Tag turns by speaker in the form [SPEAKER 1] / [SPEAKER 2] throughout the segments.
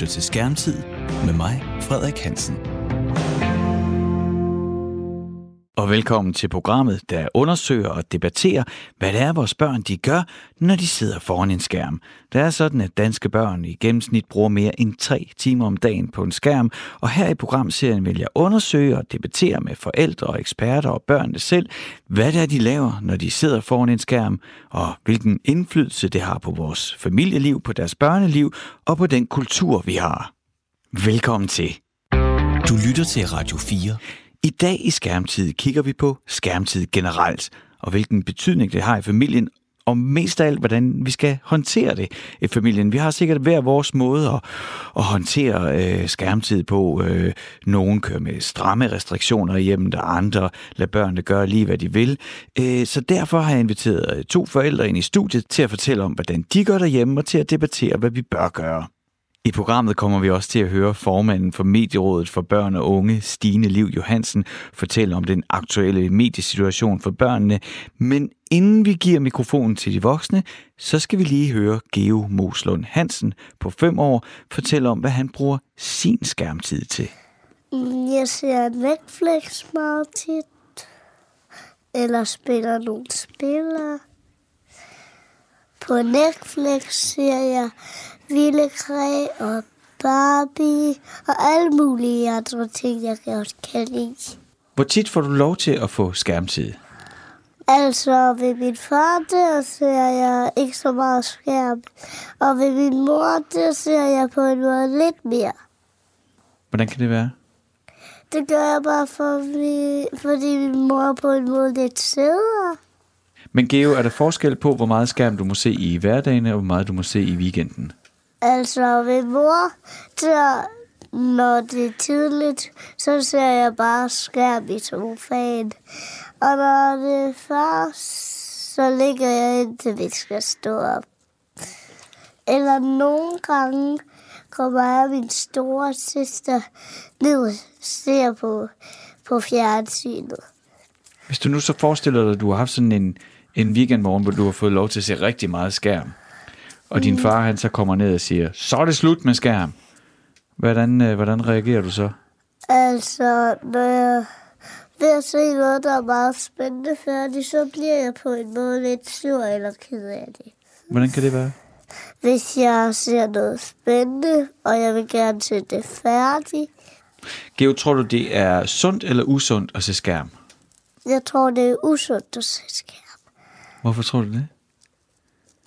[SPEAKER 1] lytter til Skærmtid med mig, Frederik Hansen. Og velkommen til programmet, der undersøger og debatterer, hvad det er, vores børn de gør, når de sidder foran en skærm. Det er sådan, at danske børn i gennemsnit bruger mere end tre timer om dagen på en skærm, og her i programserien vil jeg undersøge og debattere med forældre og eksperter og børnene selv, hvad det er, de laver, når de sidder foran en skærm, og hvilken indflydelse det har på vores familieliv, på deres børneliv og på den kultur, vi har. Velkommen til. Du lytter til Radio 4. I dag i Skærmtid kigger vi på skærmtid generelt, og hvilken betydning det har i familien, og mest af alt, hvordan vi skal håndtere det i familien. Vi har sikkert hver vores måde at, at håndtere øh, skærmtid på. Øh, nogen kører med stramme restriktioner i hjemmet, og andre lader børnene gøre lige, hvad de vil. Øh, så derfor har jeg inviteret øh, to forældre ind i studiet til at fortælle om, hvordan de gør derhjemme, og til at debattere, hvad vi bør gøre. I programmet kommer vi også til at høre formanden for Medierådet for Børn og Unge, Stine Liv Johansen, fortælle om den aktuelle mediesituation for børnene. Men inden vi giver mikrofonen til de voksne, så skal vi lige høre Geo Moslund Hansen på 5 år fortælle om, hvad han bruger sin skærmtid til.
[SPEAKER 2] Mm, jeg ser Netflix meget tit. Eller spiller nogle spillere. På Netflix ser jeg ville Kræ og Barbie og alle mulige andre ting, jeg godt kan lide.
[SPEAKER 1] Hvor tit får du lov til at få skærmtid?
[SPEAKER 2] Altså ved min far, der ser jeg ikke så meget skærm. Og ved min mor, der ser jeg på en måde lidt mere.
[SPEAKER 1] Hvordan kan det være?
[SPEAKER 2] Det gør jeg bare, for fordi min mor er på en måde lidt sødere.
[SPEAKER 1] Men Geo, er der forskel på, hvor meget skærm du må se i hverdagen, og hvor meget du må se i weekenden?
[SPEAKER 2] Altså ved mor, så når det er tidligt, så ser jeg bare skærm i sofaen. Og når det er far, så ligger jeg indtil vi skal stå op. Eller nogle gange kommer jeg og min store søster ned og ser på, på fjernsynet.
[SPEAKER 1] Hvis du nu så forestiller dig, at du har haft sådan en, en weekendmorgen, hvor du har fået lov til at se rigtig meget skærm, og din far han så kommer ned og siger, så er det slut med skærm. Hvordan, øh, hvordan reagerer du så?
[SPEAKER 2] Altså, når jeg ved at se noget, der er meget spændende færdigt, så bliver jeg på en måde lidt sur eller ked af det.
[SPEAKER 1] Hvordan kan det være?
[SPEAKER 2] Hvis jeg ser noget spændende, og jeg vil gerne se det færdigt,
[SPEAKER 1] Geo, tror du, det er sundt eller usundt at se skærm?
[SPEAKER 2] jeg tror, det er usundt at se skærm.
[SPEAKER 1] Hvorfor tror du det?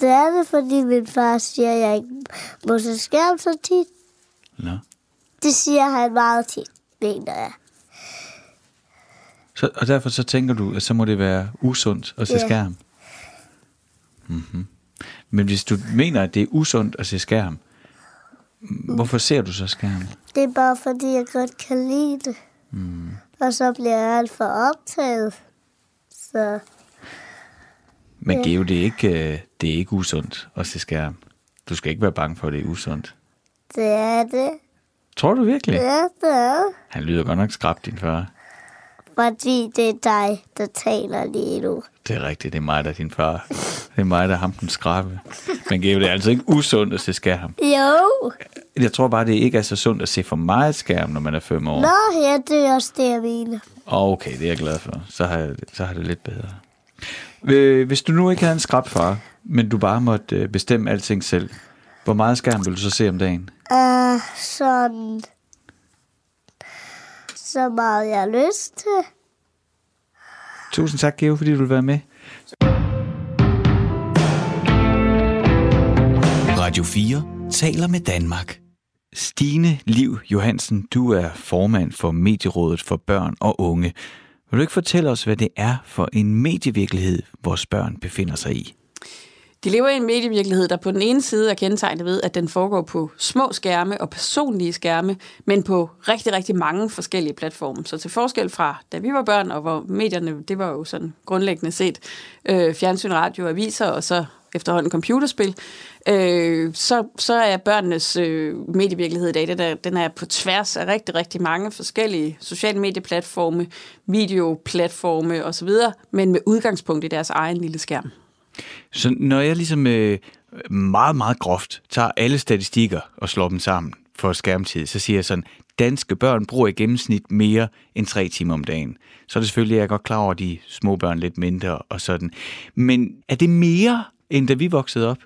[SPEAKER 2] Det er det, fordi min far siger, at jeg ikke må se skærm så tit.
[SPEAKER 1] Nå.
[SPEAKER 2] Det siger han meget tit, mener jeg.
[SPEAKER 1] Så, og derfor så tænker du, at så må det være usundt at se
[SPEAKER 2] Ja.
[SPEAKER 1] skærm? Mm-hmm. Men hvis du mener, at det er usundt at se skærm, hvorfor ser du så skærm?
[SPEAKER 2] Det er bare, fordi jeg godt kan lide det. Mm. Og så bliver jeg alt for optaget. Så
[SPEAKER 1] Men
[SPEAKER 2] Ja.
[SPEAKER 1] Geo, det er, ikke, øh, det er ikke usundt at se skærm. Du skal ikke være bange for, at det er usundt.
[SPEAKER 2] det er det.
[SPEAKER 1] Tror du virkelig?
[SPEAKER 2] Ja, det er.
[SPEAKER 1] Han lyder godt nok skrab, din far.
[SPEAKER 2] Fordi det er dig, der taler lige nu.
[SPEAKER 1] Det er rigtigt, det er mig, der er din far. Det er mig, der er ham den skrabe. Men Geo, det er altså ikke usundt at se skærm.
[SPEAKER 2] Jo.
[SPEAKER 1] Jeg tror bare, det ikke er så sundt at se for meget skærm, når man er fem år.
[SPEAKER 2] Nå, ja, det er også det, jeg mener.
[SPEAKER 1] Okay, det er jeg glad for. Så har jeg, så har det lidt bedre. Øh, Hvis du nu ikke havde en skrabfar, men du bare måtte øh, bestemme alting selv, hvor meget skærm vil du så se om dagen?
[SPEAKER 2] Uh, sådan... Så meget jeg har lyst til.
[SPEAKER 1] Tusind tak, Geo, fordi du vil være med. Radio 4 taler med Danmark. Stine Liv Johansen, du er formand for Medierådet for Børn og Unge. Vil du ikke fortælle os, hvad det er for en medievirkelighed, vores børn befinder sig i?
[SPEAKER 3] De lever i en medievirkelighed, der på den ene side er kendetegnet ved, at den foregår på små skærme og personlige skærme, men på rigtig, rigtig mange forskellige platforme. Så til forskel fra, da vi var børn, og hvor medierne, det var jo sådan grundlæggende set øh, fjernsyn, radio, aviser og så efterhånden computerspil, øh, så, så er børnenes øh, medievirkelighed i dag, den er, den er på tværs af rigtig, rigtig mange forskellige sociale medieplatforme, videoplatforme osv., men med udgangspunkt i deres egen lille skærm.
[SPEAKER 1] Så når jeg ligesom øh, meget, meget groft tager alle statistikker og slår dem sammen, for skærmtid, så siger jeg sådan, danske børn bruger i gennemsnit mere end tre timer om dagen. Så er det selvfølgelig, jeg er godt klar over, at de små børn lidt mindre og sådan. Men er det mere, end da vi voksede op?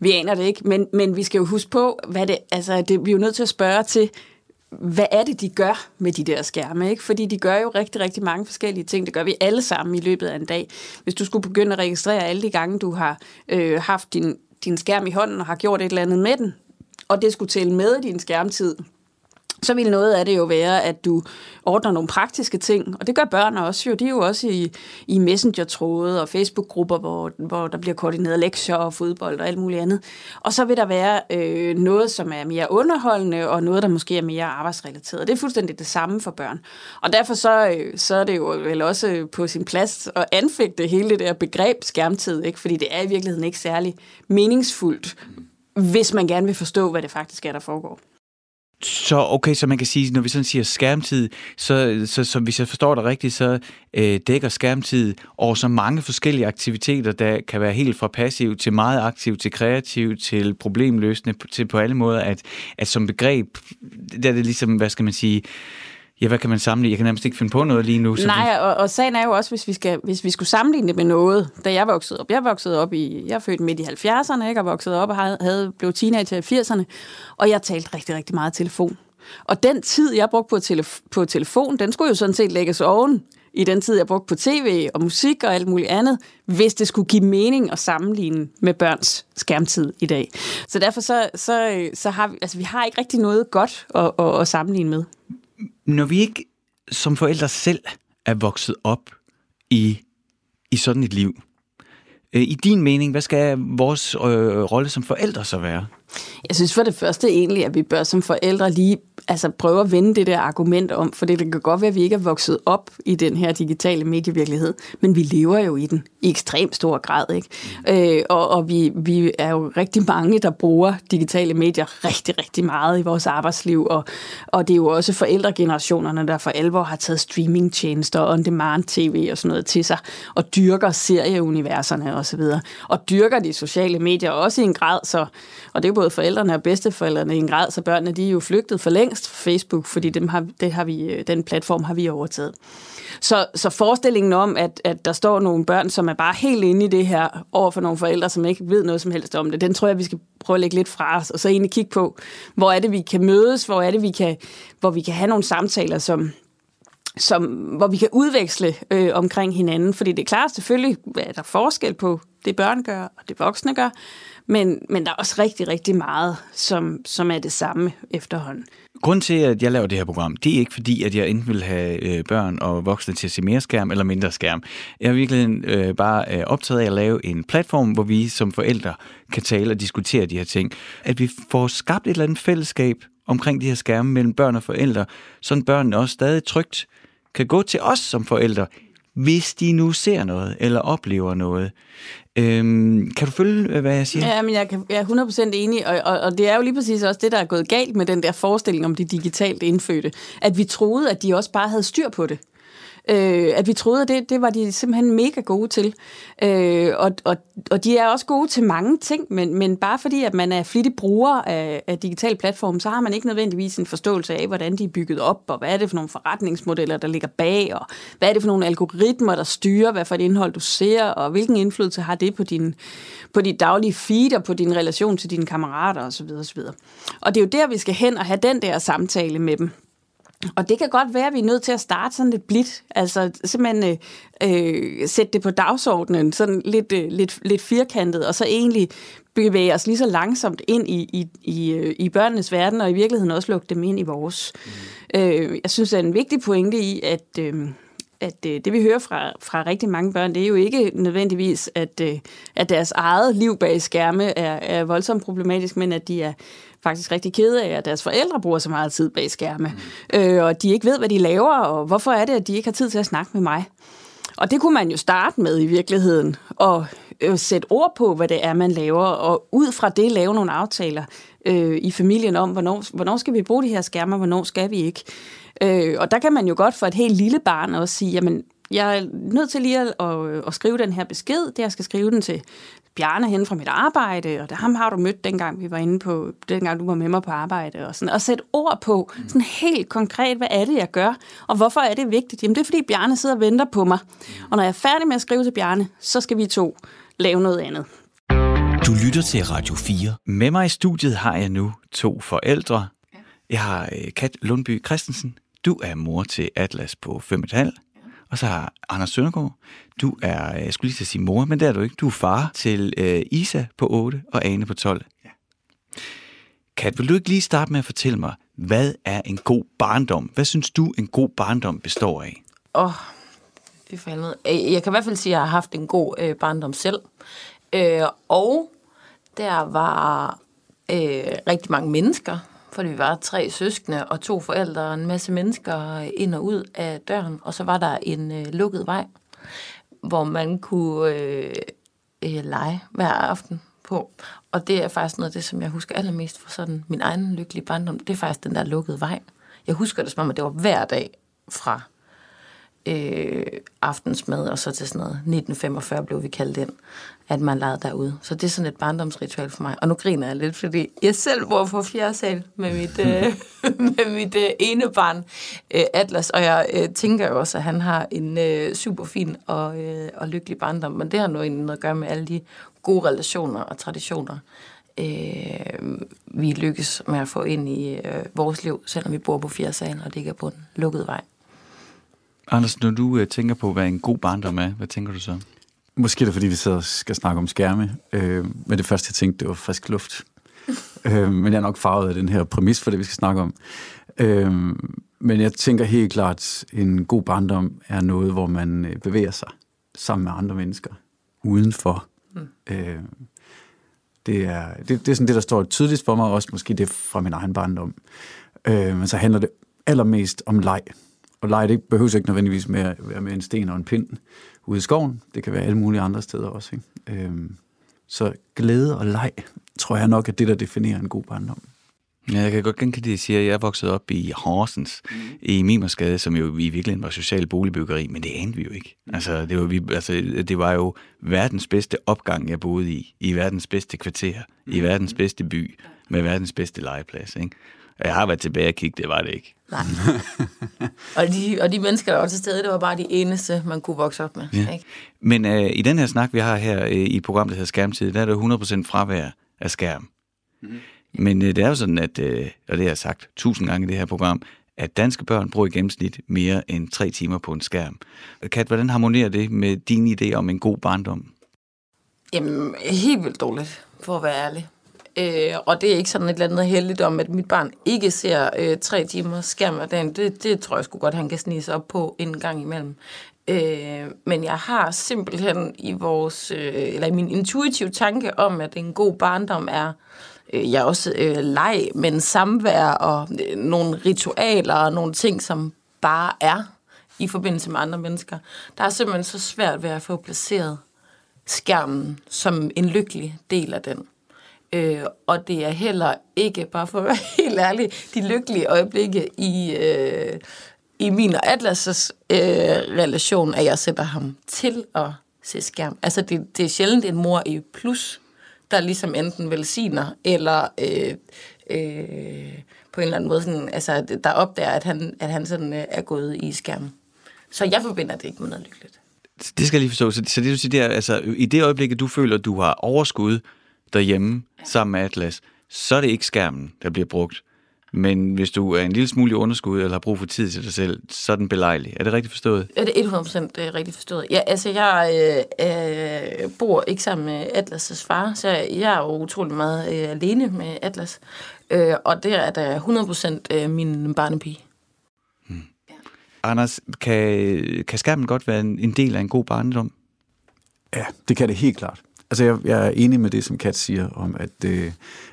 [SPEAKER 3] Vi aner det ikke, men, men vi skal jo huske på, hvad det, altså det, vi er jo nødt til at spørge til, hvad er det, de gør med de der skærme? Ikke? Fordi de gør jo rigtig, rigtig mange forskellige ting. Det gør vi alle sammen i løbet af en dag. Hvis du skulle begynde at registrere alle de gange, du har øh, haft din, din skærm i hånden og har gjort et eller andet med den, og det skulle tælle med din skærmtid, så vil noget af det jo være, at du ordner nogle praktiske ting, og det gør børn også jo. De er jo også i, i messenger-tråde og Facebook-grupper, hvor, hvor der bliver koordineret lektier og fodbold og alt muligt andet. Og så vil der være øh, noget, som er mere underholdende, og noget, der måske er mere arbejdsrelateret. Det er fuldstændig det samme for børn. Og derfor så, øh, så er det jo vel også på sin plads at anfægte hele det der begreb skærmtid, ikke? fordi det er i virkeligheden ikke særlig meningsfuldt, hvis man gerne vil forstå, hvad det faktisk er, der foregår.
[SPEAKER 1] Så okay, så man kan sige, når vi sådan siger skærmtid, så, så, så hvis jeg forstår det rigtigt, så øh, dækker skærmtid over så mange forskellige aktiviteter, der kan være helt fra passiv til meget aktiv, til kreativ, til problemløsende, til på alle måder, at, at som begreb, der er det ligesom, hvad skal man sige, Ja, hvad kan man sammenligne? Jeg kan nærmest ikke finde på noget lige nu.
[SPEAKER 3] Så Nej, og, og sagen er jo også, hvis vi, skal, hvis vi skulle sammenligne det med noget, da jeg voksede op. Jeg voksede op i, jeg er født midt i 70'erne, ikke? og voksede op og havde, havde blev teenager i 80'erne, og jeg talte rigtig, rigtig meget telefon. Og den tid, jeg brugte på, telef- på telefon, den skulle jo sådan set lægges oven i den tid, jeg brugte på tv og musik og alt muligt andet, hvis det skulle give mening at sammenligne med børns skærmtid i dag. Så derfor så, så, øh, så har vi, altså vi har ikke rigtig noget godt at, at, at sammenligne med
[SPEAKER 1] når vi ikke som forældre selv er vokset op i, i sådan et liv, øh, i din mening, hvad skal vores øh, rolle som forældre så være?
[SPEAKER 3] Jeg synes for det første egentlig, at vi bør som forældre lige altså prøve at vende det der argument om, for det kan godt være, at vi ikke er vokset op i den her digitale medievirkelighed, men vi lever jo i den i ekstrem stor grad. Ikke? Øh, og og vi, vi er jo rigtig mange, der bruger digitale medier rigtig, rigtig meget i vores arbejdsliv, og, og det er jo også forældregenerationerne, der for alvor har taget streamingtjenester on-demand tv og sådan noget til sig, og dyrker serieuniverserne osv., og, og dyrker de sociale medier også i en grad, så, og det er jo både forældrene og bedsteforældrene i en grad, så børnene de er jo flygtet for længe længst fra Facebook, fordi dem har, det har vi, øh, den platform har vi overtaget. Så, så forestillingen om, at, at der står nogle børn, som er bare helt inde i det her, over for nogle forældre, som ikke ved noget som helst om det, den tror jeg, vi skal prøve at lægge lidt fra os, og så egentlig kigge på, hvor er det, vi kan mødes, hvor er det, vi kan, hvor vi kan have nogle samtaler, som, som, hvor vi kan udveksle øh, omkring hinanden. Fordi det er klart, selvfølgelig er der forskel på det børn gør, og det voksne gør, men, men der er også rigtig, rigtig meget, som, som er det samme efterhånden.
[SPEAKER 1] Grunden til, at jeg laver det her program, det er ikke fordi, at jeg enten vil have øh, børn og voksne til at se mere skærm eller mindre skærm. Jeg er virkelig øh, bare øh, optaget af at lave en platform, hvor vi som forældre kan tale og diskutere de her ting. At vi får skabt et eller andet fællesskab omkring de her skærme mellem børn og forældre, så børnene også stadig trygt kan gå til os som forældre, hvis de nu ser noget eller oplever noget. Øhm, kan du følge, øh, hvad jeg siger?
[SPEAKER 3] Ja, men jeg, kan, jeg er 100% enig, og, og, og det er jo lige præcis også det, der er gået galt med den der forestilling om de digitalt indfødte. At vi troede, at de også bare havde styr på det. Øh, at vi troede, at det, det var de simpelthen mega gode til. Øh, og, og, og de er også gode til mange ting, men, men bare fordi, at man er flittig bruger af, af digital platform, så har man ikke nødvendigvis en forståelse af, hvordan de er bygget op, og hvad er det for nogle forretningsmodeller, der ligger bag, og hvad er det for nogle algoritmer, der styrer, hvad for et indhold du ser, og hvilken indflydelse har det på din, på dit daglige feed, og på din relation til dine kammerater osv. osv. Og det er jo der, vi skal hen og have den der samtale med dem. Og det kan godt være, at vi er nødt til at starte sådan lidt blidt, altså simpelthen øh, øh, sætte det på dagsordenen, sådan lidt, øh, lidt, lidt firkantet, og så egentlig bevæge os lige så langsomt ind i, i, i, øh, i børnenes verden, og i virkeligheden også lukke dem ind i vores. Mm. Øh, jeg synes, det er en vigtig pointe i, at... Øh, at øh, det vi hører fra, fra rigtig mange børn, det er jo ikke nødvendigvis, at, øh, at deres eget liv bag skærme er, er voldsomt problematisk, men at de er faktisk rigtig kede af, at deres forældre bruger så meget tid bag skærme, mm. øh, og de ikke ved, hvad de laver, og hvorfor er det, at de ikke har tid til at snakke med mig. Og det kunne man jo starte med i virkeligheden, og øh, sætte ord på, hvad det er, man laver, og ud fra det lave nogle aftaler øh, i familien om, hvornår, hvornår skal vi bruge de her skærmer, hvornår skal vi ikke. Øh, og der kan man jo godt for et helt lille barn også sige, jamen, jeg er nødt til lige at, at, at skrive den her besked, det jeg skal skrive den til Bjarne hen fra mit arbejde, og det ham har du mødt dengang vi var inde på, dengang du var med mig på arbejde, og, sådan, og sætte ord på, sådan helt konkret, hvad er det, jeg gør, og hvorfor er det vigtigt? Jamen det er, fordi Bjarne sidder og venter på mig, og når jeg er færdig med at skrive til Bjarne, så skal vi to lave noget andet.
[SPEAKER 1] Du lytter til Radio 4. Med mig i studiet har jeg nu to forældre. Jeg har øh, Kat Lundby Christensen. Du er mor til Atlas på 5,5. Og så har Anders Søndergaard. Du er, øh, jeg skulle lige til at sige mor, men det er du ikke. Du er far til øh, Isa på 8 og Ane på 12. Ja. Kat, vil du ikke lige starte med at fortælle mig, hvad er en god barndom? Hvad synes du, en god barndom består af?
[SPEAKER 4] Åh, oh, det er. Øh, Jeg kan i hvert fald sige, at jeg har haft en god øh, barndom selv. Øh, og der var øh, rigtig mange mennesker, fordi vi var tre søskende og to forældre og en masse mennesker ind og ud af døren. Og så var der en øh, lukket vej, hvor man kunne øh, øh, lege hver aften på. Og det er faktisk noget af det, som jeg husker allermest fra sådan min egen lykkelige barndom. Det er faktisk den der lukkede vej. Jeg husker det som om, at det var hver dag fra øh, aftensmad, og så til sådan noget 1945 blev vi kaldt ind, at man legede derude. Så det er sådan et barndomsritual for mig. Og nu griner jeg lidt, fordi jeg selv bor på fjerde sal med mit, øh, med mit øh, ene barn, øh, Atlas, og jeg øh, tænker jo også, at han har en øh, super fin og, øh, og lykkelig barndom, men det har noget, noget at gøre med alle de gode relationer og traditioner, øh, vi lykkes med at få ind i øh, vores liv, selvom vi bor på fjerde sal, og det ikke er på en lukket vej.
[SPEAKER 1] Anders, når du øh, tænker på, hvad en god barndom er, hvad tænker du så?
[SPEAKER 5] Måske er det, fordi vi og skal snakke om skærme. Øh, men det første, jeg tænkte, det var frisk luft. øh, men jeg er nok farvet af den her præmis for det, vi skal snakke om. Øh, men jeg tænker helt klart, en god barndom er noget, hvor man øh, bevæger sig sammen med andre mennesker udenfor. Mm. Øh, det, er, det, det er sådan det, der står tydeligst for mig, også måske det fra min egen barndom. Øh, men så handler det allermest om leg. Og leg, det behøver ikke nødvendigvis med at være med en sten og en pind ude i skoven. Det kan være alle mulige andre steder også. Ikke? Øhm, så glæde og leg, tror jeg nok, er det, der definerer en god barndom.
[SPEAKER 1] Ja, jeg kan godt genkende det, siger, at jeg er vokset op i Horsens, mm. i Mimersgade, som jo i virkeligheden var social boligbyggeri, men det anede vi jo ikke. Mm. Altså, det var, vi, altså, det var jo verdens bedste opgang, jeg boede i, i verdens bedste kvarter, mm. i verdens bedste by, med verdens bedste legeplads. Ikke? Jeg har været tilbage og kigge, det var det ikke.
[SPEAKER 4] Nej. og, de, og de mennesker, der var til stede, det var bare de eneste, man kunne vokse op med.
[SPEAKER 1] Ja.
[SPEAKER 4] Ikke?
[SPEAKER 1] Men øh, i den her snak, vi har her øh, i programmet, der hedder Skærmtid, der er der 100% fravær af skærm. Mm. Men øh, det er jo sådan, at, øh, og det har jeg sagt tusind gange i det her program, at danske børn bruger i gennemsnit mere end tre timer på en skærm. Kat, hvordan harmonerer det med din idé om en god barndom?
[SPEAKER 4] Jamen, helt vildt dårligt, for at være ærlig. Øh, og det er ikke sådan et eller andet heldigt om, at mit barn ikke ser øh, tre timer skærm hver dagen. Det, det tror jeg sgu godt, han kan snige sig op på en gang imellem. Øh, men jeg har simpelthen i vores, øh, eller i min intuitive tanke om, at en god barndom er, øh, jeg også øh, leg, men samvær og øh, nogle ritualer og nogle ting, som bare er i forbindelse med andre mennesker. Der er simpelthen så svært ved at få placeret skærmen som en lykkelig del af den. Øh, og det er heller ikke, bare for at være helt ærlig, de lykkelige øjeblikke i, øh, i min og Atlas' øh, relation, at jeg sætter ham til at se skærm. Altså, det, det er sjældent en mor i plus, der ligesom enten velsigner, eller øh, øh, på en eller anden måde, sådan, altså, der opdager, at han, at han sådan, øh, er gået i skærmen. Så jeg forbinder det ikke med noget lykkeligt.
[SPEAKER 1] Det skal jeg lige forstå. Så, så det du siger, det er, altså, i det øjeblik, du føler, at du har overskud derhjemme ja. sammen med Atlas, så er det ikke skærmen, der bliver brugt. Men hvis du er en lille smule i underskud, eller har brug for tid til dig selv, så er den belejlig. Er det rigtigt forstået?
[SPEAKER 4] Ja, det er 100% øh, rigtigt forstået. Ja, altså, jeg øh, øh, bor ikke sammen med Atlas' far, så jeg er jo utrolig meget øh, alene med Atlas. Øh, og det er da 100% øh, min barnepige.
[SPEAKER 1] Hmm. Ja. Anders, kan, kan skærmen godt være en, en del af en god barndom?
[SPEAKER 5] Ja, det kan det helt klart. Altså, jeg, jeg er enig med det, som Kat siger, om at, øh,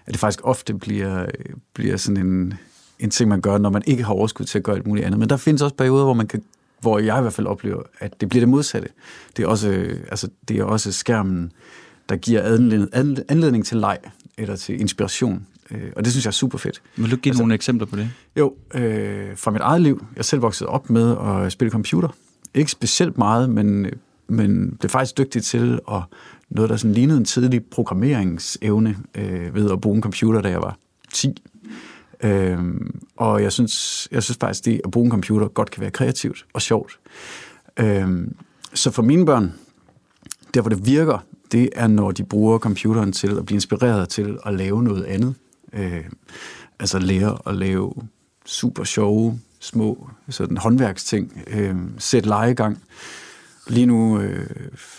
[SPEAKER 5] at det faktisk ofte bliver, bliver sådan en, en ting, man gør, når man ikke har overskud til at gøre et muligt andet. Men der findes også perioder, hvor man kan hvor jeg i hvert fald oplever, at det bliver det modsatte. Det er også, altså, det er også skærmen, der giver anledning, anledning til leg, eller til inspiration. Øh, og det synes jeg er super fedt.
[SPEAKER 1] Vil du give altså, nogle eksempler på det?
[SPEAKER 5] Jo, øh, fra mit eget liv. Jeg selv voksede op med at spille computer. Ikke specielt meget, men, men blev faktisk dygtig til at noget, der sådan lignede en tidlig programmeringsevne øh, ved at bruge en computer, da jeg var 10. Øh, og jeg synes, jeg synes faktisk, det at bruge en computer godt kan være kreativt og sjovt. Øh, så for mine børn, der hvor det virker, det er, når de bruger computeren til at blive inspireret til at lave noget andet. Øh, altså lære at lave super sjove, små sådan håndværksting, øh, sæt legegang. Lige nu, øh,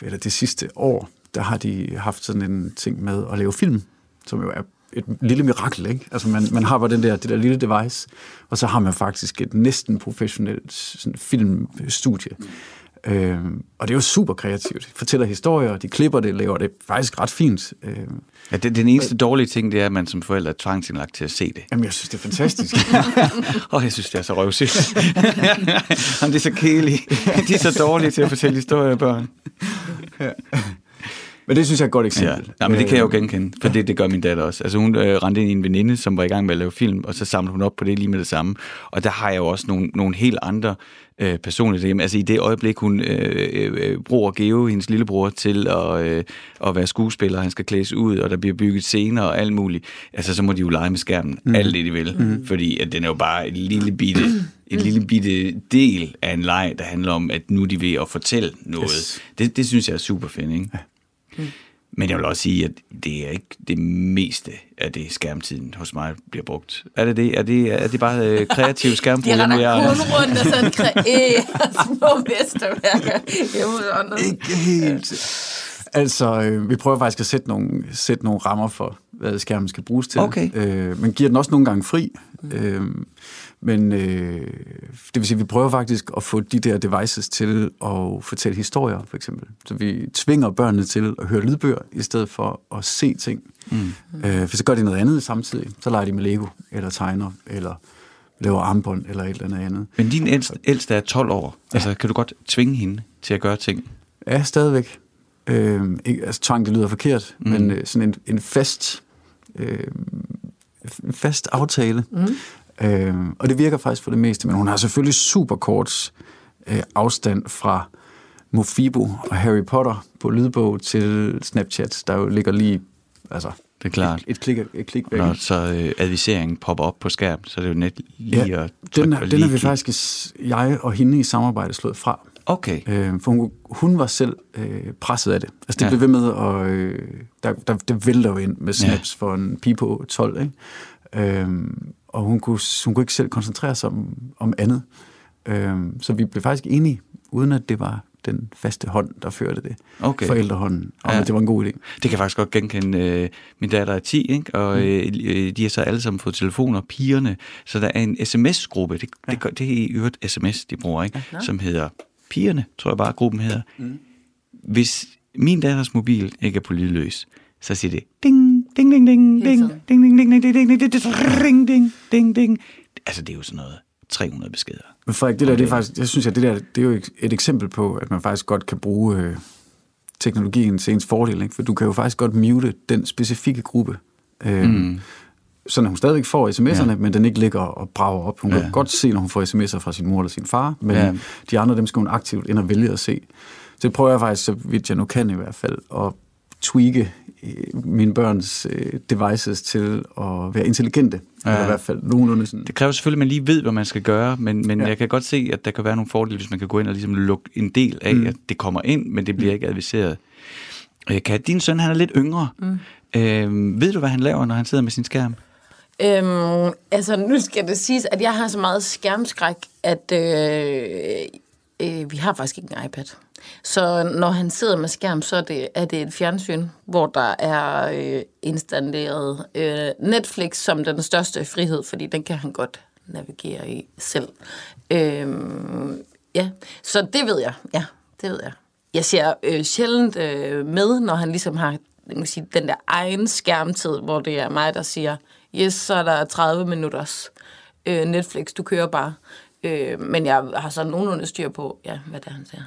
[SPEAKER 5] eller det sidste år, der har de haft sådan en ting med at lave film, som jo er et lille mirakel, ikke? Altså man, man har bare den der, det der lille device, og så har man faktisk et næsten professionelt sådan, filmstudie. Øh, og det er jo super kreativt. De fortæller historier, de klipper det, laver det faktisk ret fint. Øh,
[SPEAKER 1] ja, det, den eneste dårlige ting, det er, at man som forælder er tvangsindlagt til at se det.
[SPEAKER 5] Jamen, jeg synes, det er fantastisk.
[SPEAKER 1] og jeg synes, det er så røvsygt. det er så kedelige. De er så dårlige til at fortælle historier, børn.
[SPEAKER 5] ja. Men det synes jeg er et godt eksempel.
[SPEAKER 1] Ja, ja men det kan jeg jo genkende, for det, det gør min datter også. Altså hun øh, rendte ind i en veninde, som var i gang med at lave film, og så samlede hun op på det lige med det samme. Og der har jeg jo også nogle, nogle helt andre øh, personligt. Altså i det øjeblik, hun øh, øh, bruger Geo, hendes lillebror, til at, øh, at være skuespiller, han skal klædes ud, og der bliver bygget scener og alt muligt, altså så må de jo lege med skærmen mm. alt det, de vil. Mm. Fordi at den er jo bare en lille bitte, en lille bitte del af en leg, der handler om, at nu de ved at fortælle noget. Yes. Det, det synes jeg er super fedt, ikke? Ja. Mm. Men jeg vil også sige, at det er ikke det meste af det skærmtiden hos mig bliver brugt. Er det det? Er det, er det bare øh, kreativ skærmbrug?
[SPEAKER 4] De render kun rundt og sådan kreerer små mesterværker
[SPEAKER 5] Ikke helt. Altså, øh, vi prøver faktisk at sætte nogle, sætte nogle rammer for, hvad skærmen skal bruges til.
[SPEAKER 1] Okay.
[SPEAKER 5] Øh, men giver den også nogle gange fri. Mm. Øh, men øh, det vil sige, at vi prøver faktisk at få de der devices til at fortælle historier, for eksempel. Så vi tvinger børnene til at høre lydbøger, i stedet for at se ting. Mm. Øh, for så gør de noget andet samtidig. Så leger de med Lego, eller tegner, eller laver armbånd, eller et eller andet
[SPEAKER 1] Men din ældste, ældste er 12 år. Ja. Altså, kan du godt tvinge hende til at gøre ting?
[SPEAKER 5] Ja, stadigvæk. Øh, ikke, altså, tvang, det lyder forkert, mm. men øh, sådan en, en fast... Øh, en fast aftale, mm. Øh, og det virker faktisk for det meste, men hun har selvfølgelig super kort øh, afstand fra Mofibo og Harry Potter på lydbog til Snapchat, der jo ligger lige altså,
[SPEAKER 1] det er klart.
[SPEAKER 5] Et, et klik, et klik
[SPEAKER 1] væk. Når så øh, adviseringen popper op på skærmen, så er det jo net lige
[SPEAKER 5] ja, at den, den lige har vi faktisk, jeg og hende i samarbejde slået fra.
[SPEAKER 1] Okay.
[SPEAKER 5] Øh, for hun, hun var selv øh, presset af det. Altså det ja. blev ved med, og øh, der, der, det vælter jo ind med snaps ja. for en pige på 12, ikke? Øh, og hun kunne, hun kunne ikke selv koncentrere sig om, om andet. Øhm, så vi blev faktisk enige, uden at det var den faste hånd, der førte det. Okay. Forældrehånden, og ja. det var en god idé.
[SPEAKER 1] Det kan jeg faktisk godt genkende. Øh, min datter er 10, ikke? og mm. øh, de har så alle sammen fået telefoner, pigerne. Så der er en sms-gruppe, det, ja. det, det er i øvrigt sms, de bruger, ikke? Ja, som hedder Pigerne, tror jeg bare, gruppen hedder. Mm. Hvis min datters mobil ikke er på lydløs, så siger det ding, ding, ding, ding, ding, ding, ding, ding, ding, ding, ding, ding, ding, ding, ding, ding. Altså, det er jo sådan noget 300 beskeder.
[SPEAKER 5] Men Frederik, det der, det er faktisk, jeg synes, at det der, det er jo et eksempel på, at man faktisk godt kan bruge øh, teknologien til ens fordel, ikke? for du kan jo faktisk godt mute den specifikke gruppe. Øh, mm. Sådan at hun stadigvæk får sms'erne, ja. men den ikke ligger og brager op. Hun ja. kan godt se, når hun får sms'er fra sin mor eller sin far, men ja. de andre, dem skal hun aktivt ind og vælge at se. Så det prøver jeg faktisk, så vidt jeg nu kan i hvert fald, at tweake mine børns øh, devices til at være intelligente. Ja. Eller i hvert fald nogenlunde sådan.
[SPEAKER 1] Det kræver selvfølgelig, at man lige ved, hvad man skal gøre, men, men ja. jeg kan godt se, at der kan være nogle fordele, hvis man kan gå ind og ligesom lukke en del af, mm. at det kommer ind, men det bliver mm. ikke adviseret. Øh, kan din søn, han er lidt yngre. Mm. Øh, ved du, hvad han laver, når han sidder med sin skærm?
[SPEAKER 4] Øhm, altså, nu skal det siges, at jeg har så meget skærmskræk, at øh, øh, vi har faktisk ikke en iPad. Så når han sidder med skærm, så er det, er det et fjernsyn, hvor der er øh, installeret øh, Netflix som den største frihed, fordi den kan han godt navigere i selv. Øh, ja, så det ved jeg. Ja, det ved jeg. Jeg ser øh, sjældent øh, med, når han ligesom har man sige, den der egen skærmtid, hvor det er mig, der siger, yes, så er der 30 minutters øh, Netflix, du kører bare. Øh, men jeg har så nogenlunde styr på, ja, hvad det er, han siger.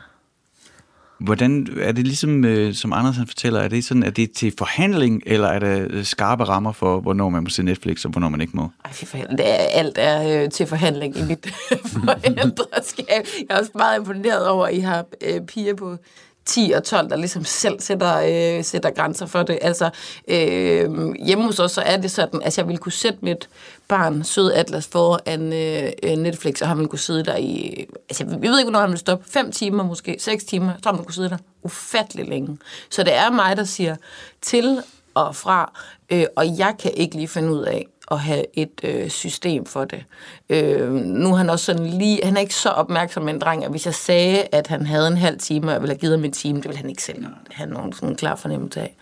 [SPEAKER 1] Hvordan er det ligesom, øh, som Anders han fortæller, er det sådan, at det er til forhandling, eller er der øh, skarpe rammer for, hvornår man må se Netflix, og hvornår man ikke må?
[SPEAKER 4] Ej, for det er, alt er øh, til forhandling i mit forældreskab. Jeg er også meget imponeret over, at I har øh, piger på 10 og 12, der ligesom selv sætter, øh, sætter grænser for det. Altså, øh, hjemme hos os, så er det sådan, at jeg ville kunne sætte mit barn, sød Atlas, foran øh, øh Netflix, og han ville kunne sidde der i, altså, jeg ved ikke, hvornår han ville stoppe, 5 timer måske, 6 timer, så tror, han kunne sidde der ufattelig længe. Så det er mig, der siger til og fra, øh, og jeg kan ikke lige finde ud af, at have et øh, system for det. Øh, nu er han også sådan lige, han er ikke så opmærksom en dreng, at hvis jeg sagde, at han havde en halv time, og jeg ville have givet ham en time, det ville han ikke selv have nogen sådan klar fornemmelse af.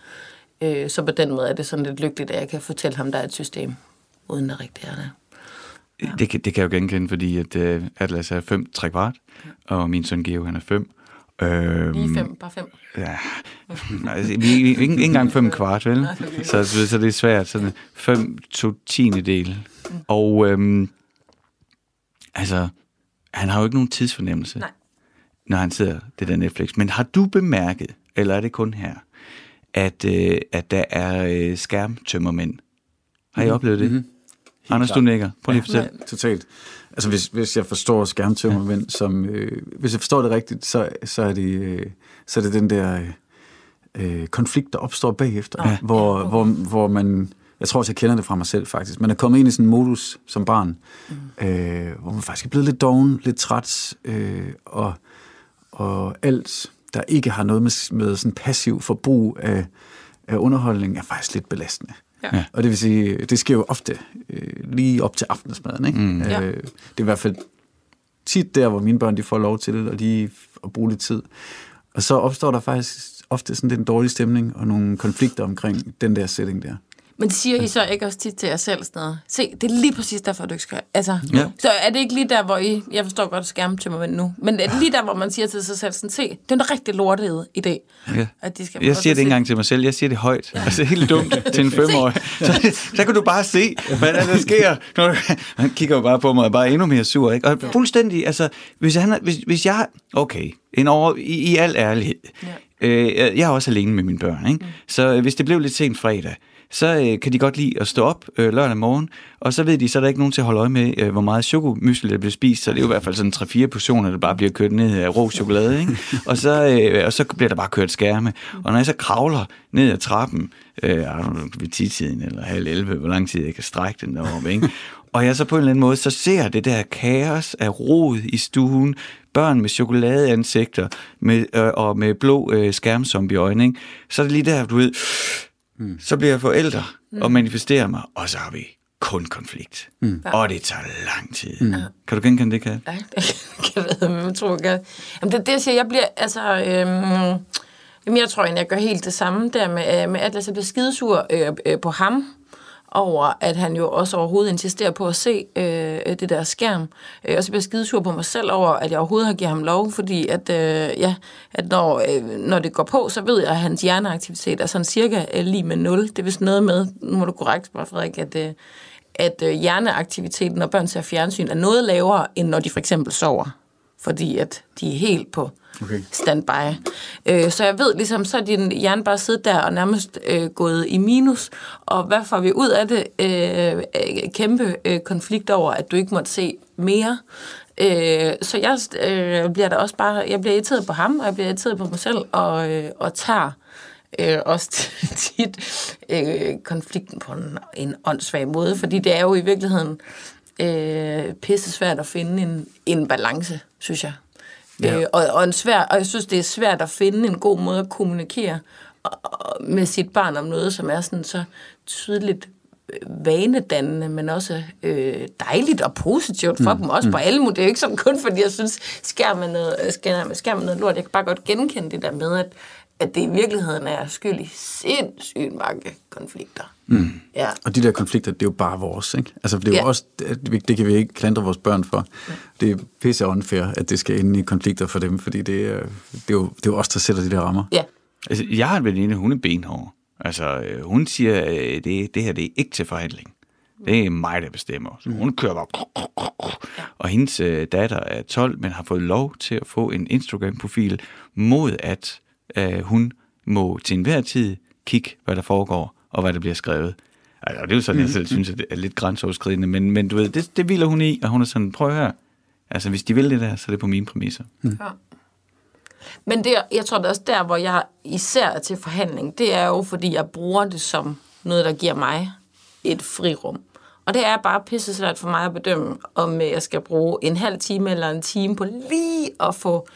[SPEAKER 4] Øh, så på den måde er det sådan lidt lykkeligt, at jeg kan fortælle ham, der er et system, uden der rigtig er det.
[SPEAKER 1] Ja. Det, kan, det kan jeg jo genkende, fordi at, uh, Atlas er 5 3 kvart, og min søn Geo, han er 5.
[SPEAKER 4] Øhm, Lige fem, bare fem.
[SPEAKER 1] Ja, altså, ikke, ikke engang fem kvart, vel? Så, så, så det er svært. Sådan fem to tiende del. Mm. Og øhm, altså, han har jo ikke nogen tidsfornemmelse,
[SPEAKER 4] Nej.
[SPEAKER 1] når han sidder det der Netflix. Men har du bemærket, eller er det kun her, at, øh, at der er øh, skærmtømmermænd? Har I mm-hmm. oplevet det? Mm-hmm. Anders, du nikker. Prøv lige at fortælle.
[SPEAKER 5] Ja, totalt. Altså, hvis, hvis jeg forstår skærmtømmermænd, som... Øh, hvis jeg forstår det rigtigt, så, så, er, det, øh, så er det den der øh, konflikt, der opstår bagefter, ja. hvor, ja. hvor, hvor man... Jeg tror også, jeg kender det fra mig selv, faktisk. Man er kommet ind i sådan en modus som barn, mm. øh, hvor man faktisk er blevet lidt doven, lidt træt, øh, og, og alt, der ikke har noget med, med sådan passiv forbrug af, af underholdning, er faktisk lidt belastende. Ja. Og det vil sige, det sker jo ofte øh, lige op til aftensmaden. Ikke? Mm. Øh, ja. Det er i hvert fald tit der, hvor mine børn de får lov til det, og de at bruge lidt tid. Og så opstår der faktisk ofte sådan lidt en dårlig stemning og nogle konflikter omkring den der setting der.
[SPEAKER 4] Men det siger I så ikke også tit til jer selv sådan noget? Se, det er lige præcis derfor, du ikke skal... Altså, ja. Så er det ikke lige der, hvor I... Jeg forstår godt skærmtømmermænd nu. Men er det lige der, hvor man siger til sig selv sådan, se, det er en rigtig lortet idé.
[SPEAKER 1] Ja. At de skal jeg siger det ikke engang til mig selv. Jeg siger det højt. Ja. Altså helt dumt til en femårig. Så, så kan du bare se, hvad der, der sker. Når, han kigger jo bare på mig og bare endnu mere sur. Ikke? Og fuldstændig, altså, hvis, han, hvis, hvis jeg... Okay, en over, i, i al ærlighed. Ja. Øh, jeg er også alene med mine børn. Ikke? Mm. Så hvis det blev lidt sent fredag, så øh, kan de godt lide at stå op øh, lørdag morgen, og så ved de, så er der ikke nogen til at holde øje med, øh, hvor meget chokomysli der bliver spist, så det er jo i hvert fald sådan 3-4 portioner, der bare bliver kørt ned af rå chokolade, ikke? Og, så, øh, og så bliver der bare kørt skærme. Og når jeg så kravler ned ad trappen, øh, ved 10-tiden eller halv 11, hvor lang tid jeg kan strække den deroppe, ikke? Og jeg så på en eller anden måde, så ser det der kaos af rod i stuen, børn med chokoladeansigter med, øh, og med blå øh, skærmzombie øjne, ikke? Så er det lige der, du ved, Mm. Så bliver jeg forældre mm. og manifesterer mig, og så har vi kun konflikt. Mm. Og det tager lang tid. Mm. Kan du genkende det, Kat?
[SPEAKER 4] Ja, det kan jeg ved, jeg tror, jeg Jamen, det, det, jeg siger, jeg bliver, altså... Øhm, Jamen, jeg tror jeg gør helt det samme der med, øh, med Atlas. Jeg bliver skidesur øh, øh, på ham, over, at han jo også overhovedet insisterer på at se øh, det der skærm. Øh, og så bliver jeg skidesur på mig selv over, at jeg overhovedet har givet ham lov, fordi at, øh, ja, at når, øh, når det går på, så ved jeg, at hans hjerneaktivitet er sådan cirka øh, lige med 0. Det er vist noget med, nu må du korrekt spørge, Frederik, at, øh, at øh, hjerneaktiviteten, når børn ser fjernsyn, er noget lavere, end når de for eksempel sover. Fordi at de er helt på okay. standby. Øh, så jeg ved ligesom, så er din hjerne bare siddet der og nærmest øh, gået i minus, og hvad får vi ud af det? Øh, øh, kæmpe øh, konflikt over, at du ikke måtte se mere. Øh, så jeg øh, bliver da også bare, jeg bliver irriteret på ham, og jeg bliver irriteret på mig selv, og, øh, og tager øh, også tit øh, konflikten på en, en åndssvag måde, fordi det er jo i virkeligheden øh, pisse svært at finde en, en balance, synes jeg. Ja. Øh, og, og, en svær, og jeg synes, det er svært at finde en god måde at kommunikere med sit barn om noget, som er sådan så tydeligt øh, vanedannende, men også øh, dejligt og positivt for mm. dem, også mm. på alle måder. Det er jo ikke sådan kun, fordi jeg synes, skærmen er noget, skærmen, skærmen er noget lort. Jeg kan bare godt genkende det der med, at, at det i virkeligheden er skyld i sindssygt mange konflikter.
[SPEAKER 5] Mm. Ja. Og de der konflikter, det er jo bare vores, ikke? Altså, det er jo ja. også, det, det kan vi ikke klandre vores børn for. Ja. Det er pisse unfair, at det skal ind i konflikter for dem, fordi det er, det er, jo, det er jo os, der sætter de der rammer.
[SPEAKER 4] Ja.
[SPEAKER 1] Altså, jeg har en veninde, hun er benhård. Altså, øh, hun siger, at øh, det, det her det er ikke til forhandling. Det er mig, der bestemmer. Så hun kører bare... Og hendes øh, datter er 12, men har fået lov til at få en Instagram-profil mod, at øh, hun må til enhver tid kigge, hvad der foregår og hvad der bliver skrevet. Altså, det er jo sådan, jeg selv synes, at det er lidt grænseoverskridende, men, men du ved, det, det hviler hun i, og hun er sådan, prøv at høre, altså hvis de vil det der, så er det på mine præmisser. Mm. Ja.
[SPEAKER 4] Men det, jeg tror det er også der, hvor jeg især er til forhandling, det er jo, fordi jeg bruger det som noget, der giver mig et frirum. Og det er bare pisse svært for mig at bedømme, om jeg skal bruge en halv time eller en time på lige at få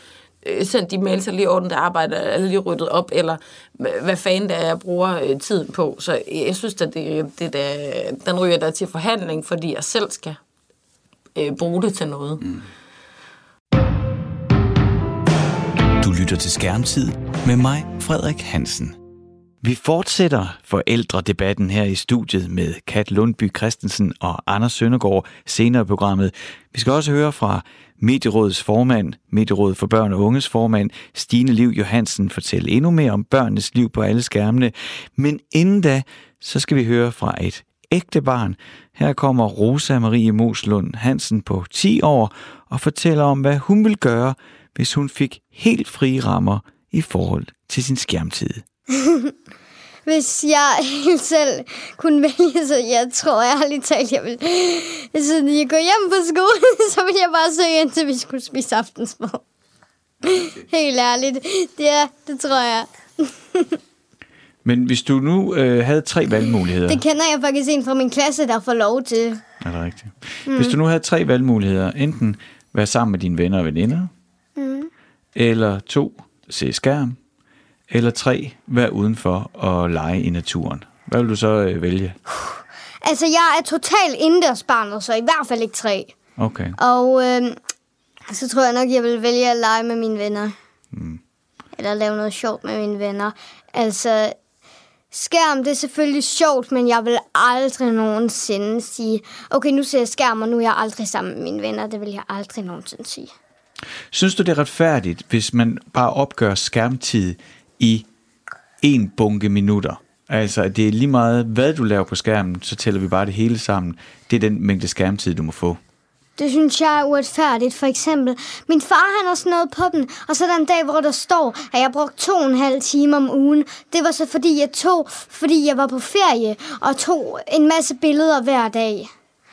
[SPEAKER 4] Øh, sendt de mails, eller lige ordnet det arbejde, eller lige ryddet op, eller hvad fanden det er, jeg bruger øh, tiden på. Så jeg synes, at det, det der, den ryger der til forhandling, fordi jeg selv skal øh, bruge det til noget. Mm.
[SPEAKER 1] Du lytter til Skærmtid med mig, Frederik Hansen. Vi fortsætter forældredebatten her i studiet med Kat Lundby Christensen og Anders Søndergaard senere i programmet. Vi skal også høre fra Medierådets formand, Medierådet for Børn og Unges formand, Stine Liv Johansen, fortælle endnu mere om børnenes liv på alle skærmene. Men inden da, så skal vi høre fra et ægte barn. Her kommer Rosa Marie Moslund Hansen på 10 år og fortæller om, hvad hun vil gøre, hvis hun fik helt frie rammer i forhold til sin skærmtid.
[SPEAKER 6] Hvis jeg helt selv kunne vælge, så jeg tror jeg ærligt talt, jeg vil... Så jeg går hjem på skole, så vil jeg bare søge ind til, vi skulle spise aftensmad. Helt ærligt. Det, er, det tror jeg.
[SPEAKER 1] Men hvis du nu øh, havde tre valgmuligheder...
[SPEAKER 6] Det kender jeg faktisk en fra min klasse, der får lov til.
[SPEAKER 1] Er det rigtigt? Mm. Hvis du nu havde tre valgmuligheder, enten være sammen med dine venner og veninder, mm. eller to, se skærm, eller tre, være udenfor og lege i naturen. Hvad vil du så øh, vælge?
[SPEAKER 6] Altså, jeg er totalt indendørsbarnet, så i hvert fald ikke tre.
[SPEAKER 1] Okay.
[SPEAKER 6] Og øh, så tror jeg nok, jeg vil vælge at lege med mine venner. Mm. Eller lave noget sjovt med mine venner. Altså, skærm, det er selvfølgelig sjovt, men jeg vil aldrig nogensinde sige, okay, nu ser jeg skærm, og nu er jeg aldrig sammen med mine venner. Det vil jeg aldrig nogensinde sige.
[SPEAKER 1] Synes du, det er retfærdigt, hvis man bare opgør skærmtid i en bunke minutter? Altså, at det er lige meget, hvad du laver på skærmen, så tæller vi bare det hele sammen. Det er den mængde skærmtid, du må få.
[SPEAKER 6] Det synes jeg er uretfærdigt. For eksempel, min far han har sådan noget på den, og så er der en dag, hvor der står, at jeg brugte to og en halv time om ugen. Det var så fordi, jeg tog, fordi jeg var på ferie, og tog en masse billeder hver dag.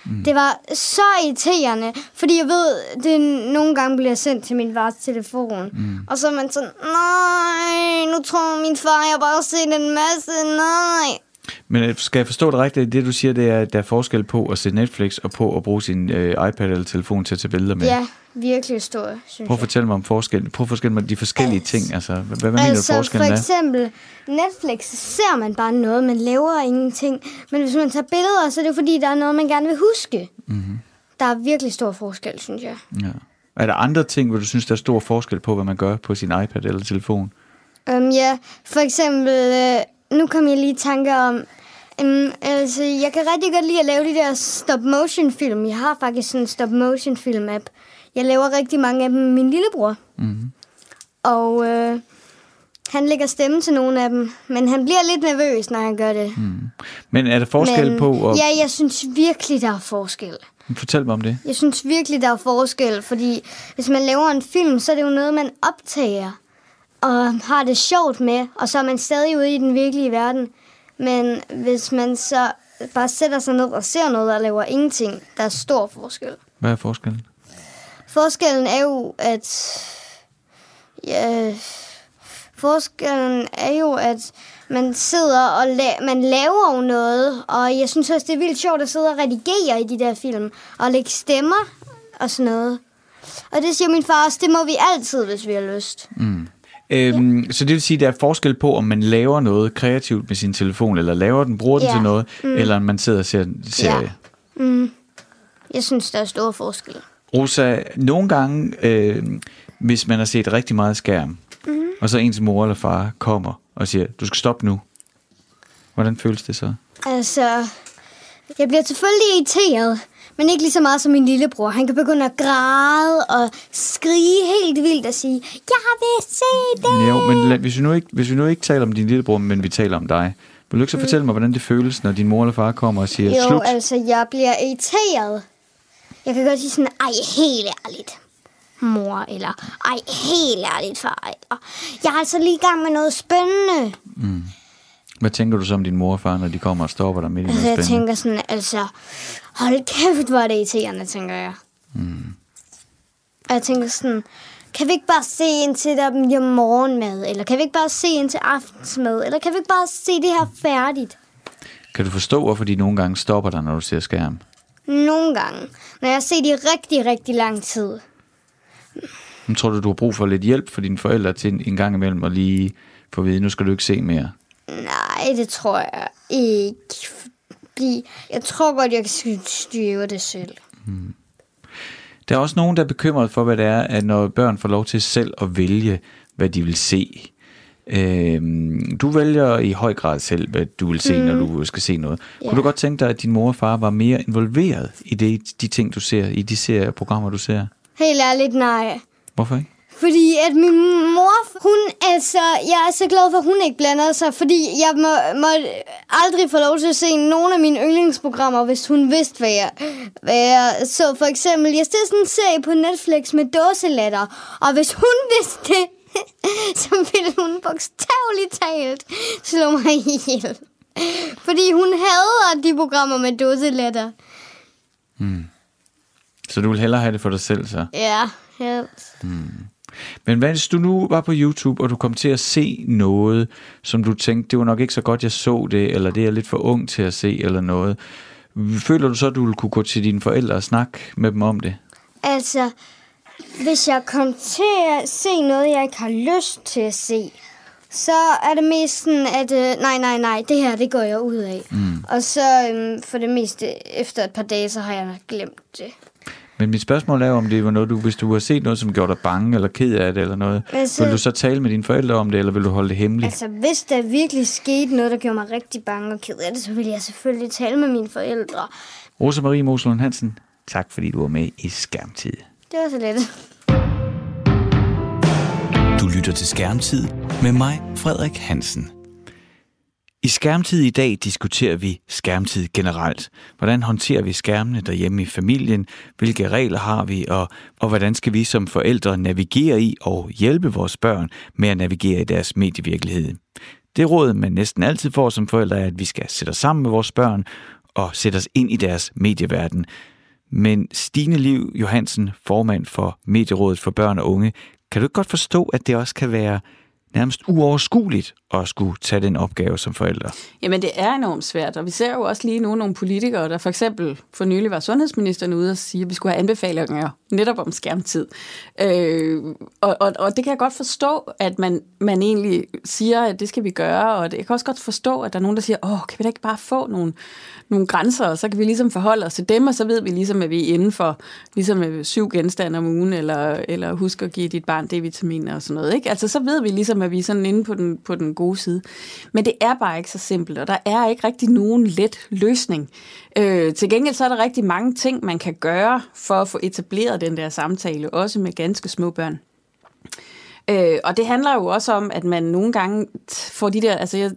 [SPEAKER 6] Mm. Det var så irriterende, fordi jeg ved, det nogle gange bliver sendt til min fars telefon. Mm. Og så er man sådan, nej, nu tror min far, jeg bare har set en masse, nej.
[SPEAKER 1] Men øh, skal jeg forstå det rigtigt? Det du siger, det er, at der er forskel på at se Netflix og på at bruge sin øh, iPad eller telefon til at tage billeder med.
[SPEAKER 6] Ja, virkelig stor, synes
[SPEAKER 1] Prøv at fortælle mig om forskel. Prøv at fortælle mig de forskellige
[SPEAKER 6] Altså-
[SPEAKER 1] ting. Altså, hvad, hvad mener du
[SPEAKER 6] Altså for
[SPEAKER 1] forskellen er?
[SPEAKER 6] eksempel Netflix, så ser man bare noget, man laver ingenting. Men hvis man tager billeder, så er det jo fordi, der er noget, man gerne vil huske. Mm-hmm. Der er virkelig stor forskel, synes jeg.
[SPEAKER 1] Ja. Er der andre ting, hvor du synes, der er stor forskel på, hvad man gør på sin iPad eller telefon?
[SPEAKER 6] Um, ja, for eksempel, øh, nu kom jeg lige i tanke om, um, altså, jeg kan rigtig godt lide at lave de der stop-motion film. Jeg har faktisk sådan en stop-motion film app. Jeg laver rigtig mange af dem med min lillebror. Mm-hmm. Og øh, han lægger stemme til nogle af dem, men han bliver lidt nervøs, når han gør det. Mm.
[SPEAKER 1] Men er der forskel
[SPEAKER 6] men,
[SPEAKER 1] på... At...
[SPEAKER 6] Ja, jeg synes virkelig, der er forskel.
[SPEAKER 1] Fortæl mig om det.
[SPEAKER 6] Jeg synes virkelig, der er forskel, fordi hvis man laver en film, så er det jo noget, man optager og har det sjovt med, og så er man stadig ude i den virkelige verden. Men hvis man så bare sætter sig ned og ser noget og laver ingenting, der er stor forskel.
[SPEAKER 1] Hvad er forskellen?
[SPEAKER 6] Forskellen er jo, at... Ja, forskellen er jo, at man sidder og la- man laver jo noget, og jeg synes også, det er vildt sjovt at sidde og redigere i de der film, og lægge stemmer og sådan noget. Og det siger min far også, det må vi altid, hvis vi har lyst.
[SPEAKER 1] Øhm, ja. Så det vil sige, at der er forskel på, om man laver noget kreativt med sin telefon, eller laver den, bruger den
[SPEAKER 6] Ja.
[SPEAKER 1] til noget, mm. eller om man sidder og ser en serie.
[SPEAKER 6] Ja. Jeg synes, der er stor forskel.
[SPEAKER 1] Rosa, nogle gange, øh, hvis man har set rigtig meget skærm,
[SPEAKER 6] Mhm.
[SPEAKER 1] mm. og så ens mor eller far kommer og siger, du skal stoppe nu. Hvordan føles det så?
[SPEAKER 6] Altså, jeg bliver selvfølgelig irriteret, men ikke lige så meget som min lillebror. Han kan begynde at græde og skrige helt vildt og sige, jeg vil se det.
[SPEAKER 1] Jo, men lad, hvis, vi nu ikke, hvis vi nu ikke taler om din lillebror, men vi taler om dig, vil du ikke så fortælle mig, hvordan det føles, når din mor eller far kommer og siger,
[SPEAKER 6] Mm. Jo,
[SPEAKER 1] slut?
[SPEAKER 6] altså, jeg bliver irriteret. Jeg kan godt sige sådan, ej, helt ærligt, mor, eller ej, helt ærligt, far. Eller, jeg er altså lige i gang med noget spændende.
[SPEAKER 1] Hvad tænker du så om din mor og far, når de kommer og stopper dig midt i
[SPEAKER 6] Altså,
[SPEAKER 1] noget
[SPEAKER 6] jeg
[SPEAKER 1] spændende?
[SPEAKER 6] tænker sådan, altså, hold kæft, hvor er det irriterende, tænker jeg. Mm. Og jeg tænker sådan, kan vi ikke bare se ind til dem i morgenmad? Eller kan vi ikke bare se ind til aftensmad? Eller kan vi ikke bare se det her færdigt?
[SPEAKER 1] Kan du forstå, hvorfor de nogle gange stopper dig, når du ser skærm?
[SPEAKER 6] Nogle gange, når jeg har set i rigtig, rigtig lang tid.
[SPEAKER 1] Men tror du, du har brug for lidt hjælp for dine forældre til en, en gang imellem at lige få at vide, nu skal du ikke se mere?
[SPEAKER 6] Nej, det tror jeg ikke. Fordi jeg tror godt, jeg kan styre det selv.
[SPEAKER 1] Der er også nogen, der er bekymret for, hvad det er, at når børn får lov til selv at vælge, hvad de vil se. Øhm, du vælger i høj grad selv, hvad du vil se, mm. når du skal se noget. Yeah. Kunne du godt tænke dig, at din mor og far var mere involveret i det, de ting, du ser, i de serier programmer, du ser?
[SPEAKER 6] Helt ærligt, nej.
[SPEAKER 1] Hvorfor ikke?
[SPEAKER 6] Fordi at min mor, hun altså, jeg er så glad for, at hun ikke blander sig, fordi jeg må, må aldrig få lov til at se nogle af mine yndlingsprogrammer, hvis hun vidste, hvad jeg, hvad jeg så. For eksempel, jeg ser sådan en serie på Netflix med dåselatter, og hvis hun vidste det, så ville hun bogstaveligt talt slå mig ihjel. Fordi hun hader de programmer med dåselatter.
[SPEAKER 1] Så du vil hellere have det for dig selv, så?
[SPEAKER 6] Ja, helst.
[SPEAKER 1] Men hvad hvis du nu var på YouTube, og du kom til at se noget, som du tænkte, det var nok ikke så godt, jeg så det, eller det er jeg lidt for ung til at se, eller noget. Føler du så, at du ville kunne gå til dine forældre og snakke med dem om det?
[SPEAKER 6] Altså, hvis jeg kom til at se noget, jeg ikke har lyst til at se, så er det mest sådan, at øh, nej, nej, nej, det her, det går jeg ud af. Mm. Og så øhm, for det meste, efter et par dage, så har jeg glemt det.
[SPEAKER 1] Men mit spørgsmål er, om det var noget, du, hvis du har set noget, som gjorde dig bange eller ked af det eller noget,
[SPEAKER 6] Altså-
[SPEAKER 1] vil du så tale med dine forældre om det, eller vil du holde det hemmeligt?
[SPEAKER 6] Altså, hvis der virkelig skete noget, der gjorde mig rigtig bange og ked af det, så ville jeg selvfølgelig tale med mine forældre.
[SPEAKER 1] Rosa Marie Moslund Hansen, tak fordi du var med i Skærmtid.
[SPEAKER 6] Det var så let.
[SPEAKER 1] Du lytter til Skærmtid med mig, Frederik Hansen. I Skærmtid i dag diskuterer vi skærmtid generelt. Hvordan håndterer vi skærmene derhjemme i familien? Hvilke regler har vi? Og, og hvordan skal vi som forældre navigere i og hjælpe vores børn med at navigere i deres medievirkelighed? Det råd, man næsten altid får som forældre, er, at vi skal sætte os sammen med vores børn og sætte os ind i deres medieverden. Men Stine Liv Johansen, formand for Medierådet for Børn og Unge, kan du ikke godt forstå, at det også kan være nærmest uoverskueligt at skulle tage den opgave som forældre?
[SPEAKER 3] Jamen, det er enormt svært, og vi ser jo også lige nu nogle politikere, der for eksempel for nylig var sundhedsministeren ude og sige, at vi skulle have anbefalinger netop om skærmtid. Øh, og, og, og det kan jeg godt forstå, at man, man egentlig siger, at det skal vi gøre, og det, jeg kan også godt forstå, at der er nogen, der siger, åh, kan vi da ikke bare få nogle, nogle grænser, og så kan vi ligesom forholde os til dem, og så ved vi ligesom, at vi er inden for ligesom øh, syv genstande om ugen, eller, eller husk at give dit barn D-vitamin og sådan noget. Ikke? Altså, så ved vi ligesom, at vi er sådan inde på den, på den gode side. Men det er bare ikke så simpelt, og der er ikke rigtig nogen let løsning. Øh, til gengæld så er der rigtig mange ting, man kan gøre for at få etableret den der samtale, også med ganske små børn. Øh, og det handler jo også om, at man nogle gange får de der, altså jeg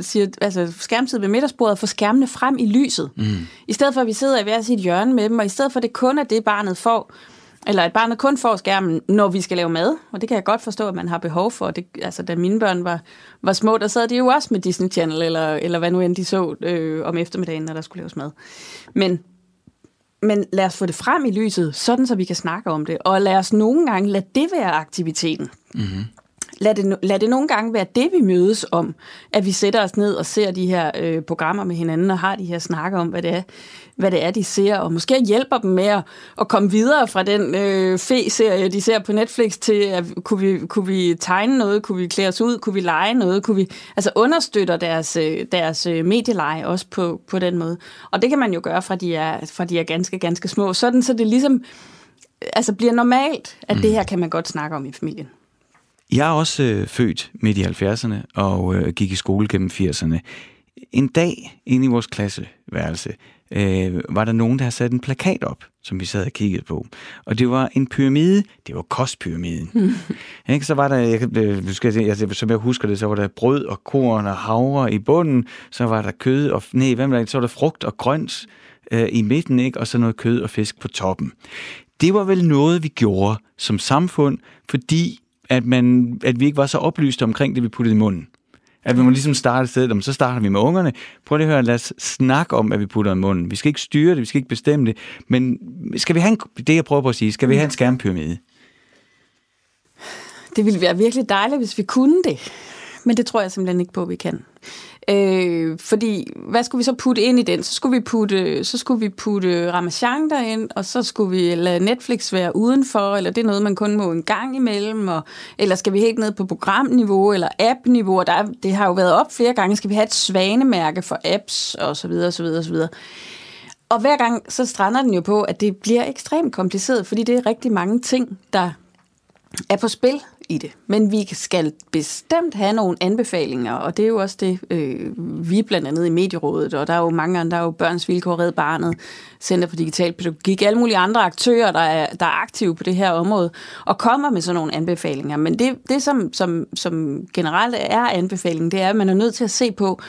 [SPEAKER 3] siger, altså skærmtid ved middagsbordet, får skærmene frem i lyset. Mm. I stedet for, at vi sidder i hver sit hjørne med dem, og i stedet for, at det kun er det, barnet får, eller at barnet kun får skærmen, når vi skal lave mad. Og det kan jeg godt forstå, at man har behov for. Det, altså, da mine børn var, var små, der sad de jo også med Disney Channel, eller, eller hvad nu end de så øh, om eftermiddagen, når der skulle laves mad. Men men lad os få det frem i lyset, sådan så vi kan snakke om det. Og lad os nogle gange lade det være aktiviteten. Mm-hmm. Lad, det, lad det nogle gange være det, vi mødes om. At vi sætter os ned og ser de her øh, programmer med hinanden, og har de her snakker om, hvad det er, hvad det er de ser. Og måske hjælper dem med at, at komme videre fra den øh, fe-serie, de ser på Netflix, til at kunne vi, kunne vi tegne noget, kunne vi klæde os ud, kunne vi lege noget, kunne vi altså understøtter deres, øh, deres øh, medieleje også på, på den måde. Og det kan man jo gøre, fra de er, fra de er ganske, ganske små. Sådan, så det ligesom altså bliver normalt, at mm. det her kan man godt snakke om i familien.
[SPEAKER 1] Jeg er også øh, født midt i 70'erne og øh, gik i skole gennem 80'erne. En dag inde i vores klasseværelse øh, var der nogen, der havde sat en plakat op, som vi sad og kiggede på. Og det var en pyramide. Det var kostpyramiden. Mm. Ikke? Så var der, jeg, øh, jeg, jeg, som jeg husker det, så var der brød og korn og havre i bunden. Så var der kød og, nej, hvad det? Så var der frugt og grønt øh, i midten, ikke? og så noget kød og fisk på toppen. Det var vel noget, vi gjorde som samfund, fordi at, man, at vi ikke var så oplyste omkring det, vi puttede i munden. At vi må ligesom starte et sted, så starter vi med ungerne. Prøv lige at høre, lad os snakke om, hvad vi putter i munden. Vi skal ikke styre det, vi skal ikke bestemme det, men skal vi have en, det jeg prøver på at sige, skal vi have en skærmpyramide?
[SPEAKER 3] det ville være virkelig dejligt, hvis vi kunne det. Men det tror jeg simpelthen ikke på, at vi kan. Øh, fordi, hvad skulle vi så putte ind i den? Så skulle vi putte, så skulle vi putte Ramachan derind, og så skulle vi lade Netflix være udenfor, eller det er noget, man kun må en gang imellem, og, eller skal vi helt ned på programniveau, eller app-niveau, der er, det har jo været op flere gange, skal vi have et svanemærke for apps, og så videre, og så videre, og så videre. Og hver gang, så strander den jo på, at det bliver ekstremt kompliceret, fordi det er rigtig mange ting, der er på spil i det. Men vi skal bestemt have nogle anbefalinger, og det er jo også det, øh, vi blandt andet i Medierådet, og der er jo mange andre, der er jo Børns Vilkår, Red Barnet, Center for Digital Pædagogik, alle mulige andre aktører, der er, der er aktive på det her område, og kommer med sådan nogle anbefalinger. Men det, det som, som, som generelt er anbefalingen, det er, at man er nødt til at se på,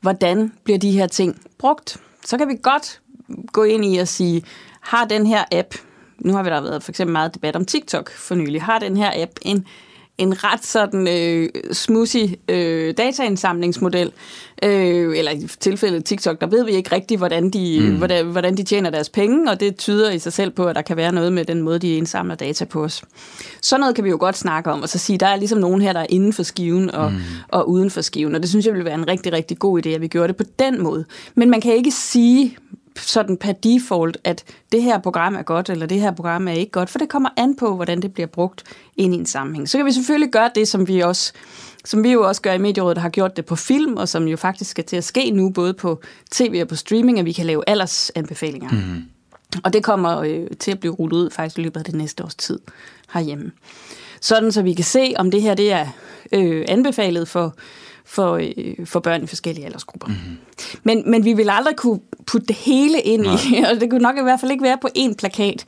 [SPEAKER 3] hvordan bliver de her ting brugt. Så kan vi godt gå ind i og sige, har den her app nu har vi der været for eksempel meget debat om TikTok for nylig, har den her app en, en ret sådan øh, smoothie øh, dataindsamlingsmodel, øh, eller i tilfældet TikTok, der ved vi ikke rigtigt, hvordan de, mm. hvordan, hvordan de tjener deres penge, og det tyder i sig selv på, at der kan være noget med den måde, de indsamler data på os. Sådan noget kan vi jo godt snakke om, og så sige, der er ligesom nogen her, der er inden for skiven og, mm. og uden for skiven, og det synes jeg ville være en rigtig, rigtig god idé, at vi gjorde det på den måde. Men man kan ikke sige sådan per default, at det her program er godt, eller det her program er ikke godt, for det kommer an på, hvordan det bliver brugt ind i en sammenhæng. Så kan vi selvfølgelig gøre det, som vi også som vi jo også gør i Medierådet, der har gjort det på film, og som jo faktisk skal til at ske nu, både på tv og på streaming, at vi kan lave aldersanbefalinger. Mm. Og det kommer øh, til at blive rullet ud faktisk i løbet af det næste års tid herhjemme. Sådan så vi kan se, om det her det er øh, anbefalet for for, øh, for børn i forskellige aldersgrupper. Mm-hmm. Men, men vi vil aldrig kunne putte det hele ind Nej. i, og det kunne nok i hvert fald ikke være på én plakat.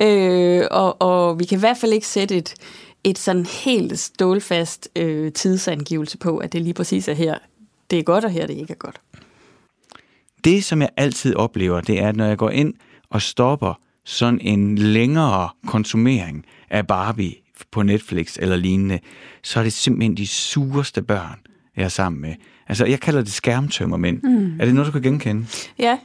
[SPEAKER 3] Øh, og, og vi kan i hvert fald ikke sætte et, et sådan helt stålfast øh, tidsangivelse på, at det lige præcis er her, det er godt, og her det ikke er godt.
[SPEAKER 1] Det, som jeg altid oplever, det er, at når jeg går ind og stopper sådan en længere konsumering af Barbie på Netflix eller lignende, så er det simpelthen de sureste børn, jeg er sammen med. Altså, jeg kalder det skærmtømmermænd. Mm. Er det noget, du kan genkende?
[SPEAKER 3] Ja,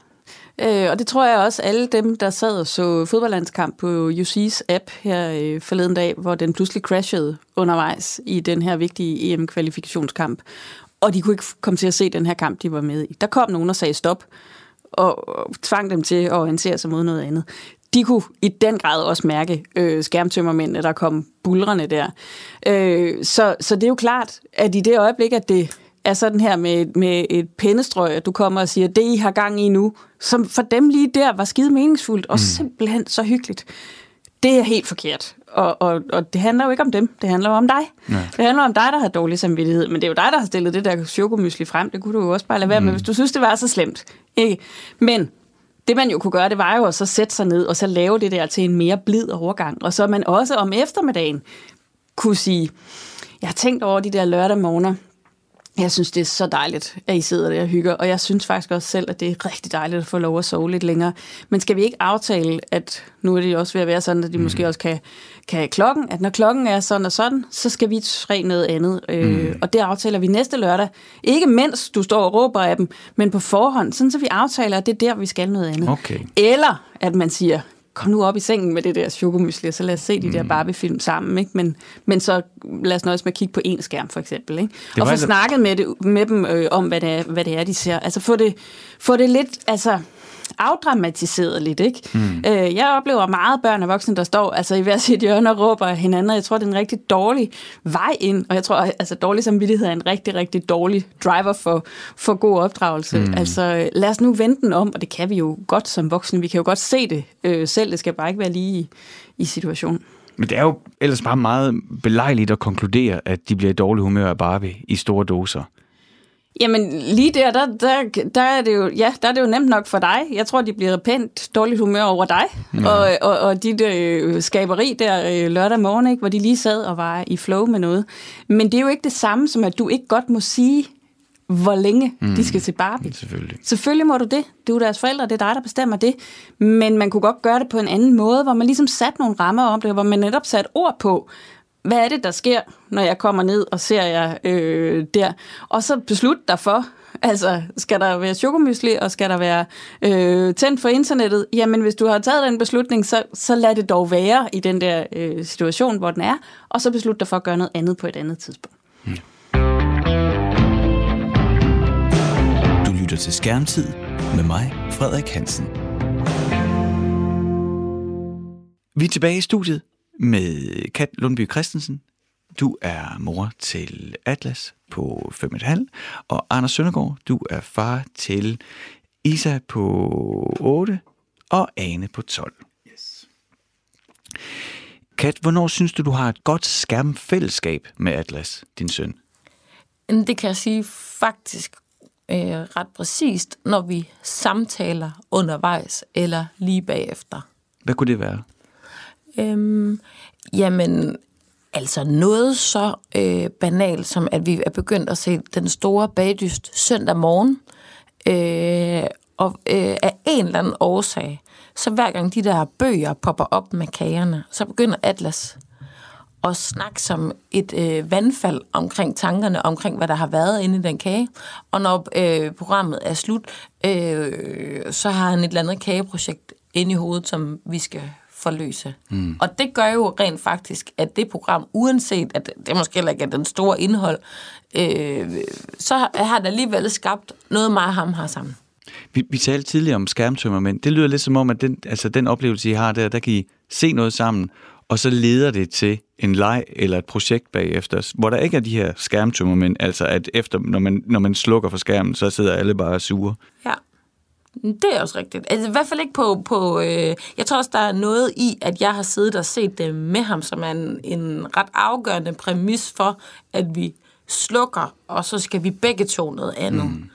[SPEAKER 3] Øh, og det tror jeg også, alle dem, der sad og så fodboldlandskamp på UC's app her øh, forleden dag, hvor den pludselig crashede undervejs i den her vigtige EM-kvalifikationskamp, og de kunne ikke komme til at se den her kamp, de var med i. Der kom nogen og sagde stop, og, tvang dem til at orientere sig mod noget andet. De kunne i den grad også mærke øh, skærmtømmermændene, der kom bulrende der. Øh, så, så det er jo klart, at i det øjeblik, at det er sådan her med, med et pennestrøg, at du kommer og siger, det I har gang i nu, som for dem lige der var skide meningsfuldt og mm. simpelthen så hyggeligt. Det er helt forkert. Og, og, og det handler jo ikke om dem, det handler jo om dig. Ja. Det handler om dig, der har dårlig samvittighed, men det er jo dig, der har stillet det der chokomysli frem. Det kunne du jo også bare lade være mm. med, hvis du synes, det var så slemt. Ikke? Men det man jo kunne gøre, det var jo at så sætte sig ned og så lave det der til en mere blid overgang. Og så man også om eftermiddagen kunne sige, jeg har tænkt over de der lørdag morgener, jeg synes, det er så dejligt, at I sidder der og hygger, og jeg synes faktisk også selv, at det er rigtig dejligt at få lov at sove lidt længere. Men skal vi ikke aftale, at nu er det også ved at være sådan, at de mm. måske også kan, kan klokken, at når klokken er sådan og sådan, så skal vi tre noget andet. Øh, mm. og det aftaler vi næste lørdag. Ikke mens du står og råber af dem, men på forhånd, sådan så vi aftaler, at det er der, vi skal noget andet.
[SPEAKER 1] Okay.
[SPEAKER 3] Eller at man siger, kom nu op i sengen med det der chokomysli, og så lad os se de mm. der Barbie-film sammen. Ikke? Men, men så lad os nøjes med at kigge på en skærm, for eksempel. Ikke? Og få altså... snakket med, det, med dem øh, om, hvad det, er, hvad det er, de ser. Altså få det, få det lidt... Altså, afdramatiseret lidt, ikke? Mm. Øh, jeg oplever meget børn og voksne, der står altså, i hver sit hjørne og råber hinanden, jeg tror, det er en rigtig dårlig vej ind, og jeg tror, altså dårlig samvittighed er en rigtig, rigtig dårlig driver for, for god opdragelse. Mm. Altså, lad os nu vente den om, og det kan vi jo godt som voksne, vi kan jo godt se det øh, selv, det skal bare ikke være lige i, i situationen.
[SPEAKER 1] Men det er jo ellers bare meget belejligt at konkludere, at de bliver i dårlig humør af Barbie i store doser.
[SPEAKER 3] Jamen lige der, der, der, der, er det jo, ja, der er det jo nemt nok for dig. Jeg tror, de bliver pænt dårligt humør over dig. Ja. Og, og, og dit øh, skaberi der øh, lørdag morgen, ikke, hvor de lige sad og var i flow med noget. Men det er jo ikke det samme som, at du ikke godt må sige, hvor længe mm. de skal til Barbie.
[SPEAKER 1] Selvfølgelig.
[SPEAKER 3] Selvfølgelig må du det. Du er deres forældre, det er dig, der bestemmer det. Men man kunne godt gøre det på en anden måde, hvor man ligesom satte nogle rammer om det, hvor man netop satte ord på, hvad er det, der sker, når jeg kommer ned og ser jer øh, der? Og så beslut dig for, altså skal der være chokomysli, og skal der være øh, tændt for internettet? Jamen hvis du har taget den beslutning, så, så lad det dog være i den der øh, situation, hvor den er, og så beslut dig for at gøre noget andet på et andet tidspunkt.
[SPEAKER 1] Du lytter til Skærmtid med mig, Frederik Hansen. Vi er tilbage i studiet med Kat Lundby Christensen. Du er mor til Atlas på 5,5, og Anders Søndergaard, du er far til Isa på 8 og Ane på 12. Yes. Kat, hvornår synes du, du har et godt skærmfællesskab med Atlas, din søn?
[SPEAKER 4] Det kan jeg sige faktisk øh, ret præcist, når vi samtaler undervejs eller lige bagefter.
[SPEAKER 1] Hvad kunne det være?
[SPEAKER 4] Øhm, jamen, altså noget så øh, banalt som, at vi er begyndt at se den store bagdyst søndag morgen, øh, og øh, af en eller anden årsag, så hver gang de der bøger popper op med kagerne, så begynder Atlas at snakke som et øh, vandfald omkring tankerne, omkring hvad der har været inde i den kage. Og når øh, programmet er slut, øh, så har han et eller andet kageprojekt inde i hovedet, som vi skal forløse. Mm. Og det gør jo rent faktisk, at det program, uanset at det måske heller ikke er den store indhold, øh, så har det alligevel skabt noget, mig og ham har sammen.
[SPEAKER 1] Vi, vi talte tidligere om skærmtømmer, men det lyder lidt som om, at den, altså den oplevelse, I har der, der kan I se noget sammen, og så leder det til en leg eller et projekt bagefter, hvor der ikke er de her skærmtømmer, men altså at efter, når man, når man slukker for skærmen, så sidder alle bare sure.
[SPEAKER 4] Ja. Det er også rigtigt. Altså, I hvert fald ikke på... på øh, jeg tror også, der er noget i, at jeg har siddet og set det med ham, som er en, en ret afgørende præmis for, at vi slukker, og så skal vi begge to noget andet. Mm.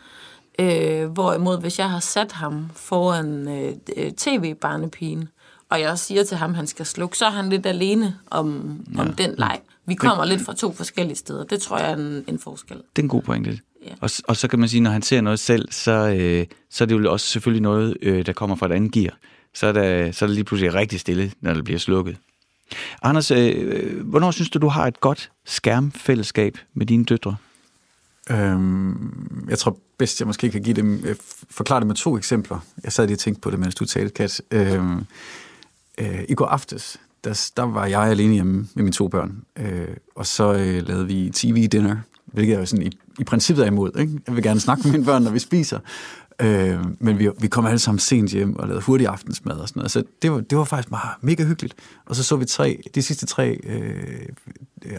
[SPEAKER 4] Øh, hvorimod, hvis jeg har sat ham foran øh, øh tv-barnepigen, og jeg siger til ham, at han skal slukke, så er han lidt alene om, ja. om den leg. Vi kommer lidt fra to forskellige steder. Det tror jeg er en, en forskel.
[SPEAKER 1] Det er en god pointe. Ja. Og, og så kan man sige, når han ser noget selv, så, øh, så er det jo også selvfølgelig noget, øh, der kommer fra et andet gear. Så er, der, så er det lige pludselig rigtig stille, når det bliver slukket. Anders, øh, hvornår synes du, du har et godt skærmfællesskab med dine døtre?
[SPEAKER 5] Øhm, jeg tror bedst, jeg måske kan give dem, øh, forklare det med to eksempler. Jeg sad lige og tænkte på det, mens du talte, Kat. Øhm, øh, I går aftes, der, der var jeg alene hjemme med mine to børn, øh, og så øh, lavede vi tv-dinner, hvilket jeg jo sådan i, i princippet er imod. Ikke? Jeg vil gerne snakke med mine børn, når vi spiser. Øh, men vi, vi kom alle sammen sent hjem og lavede hurtig aftensmad og sådan noget. Så det var, det var faktisk meget mega hyggeligt. Og så så vi tre, de sidste tre øh,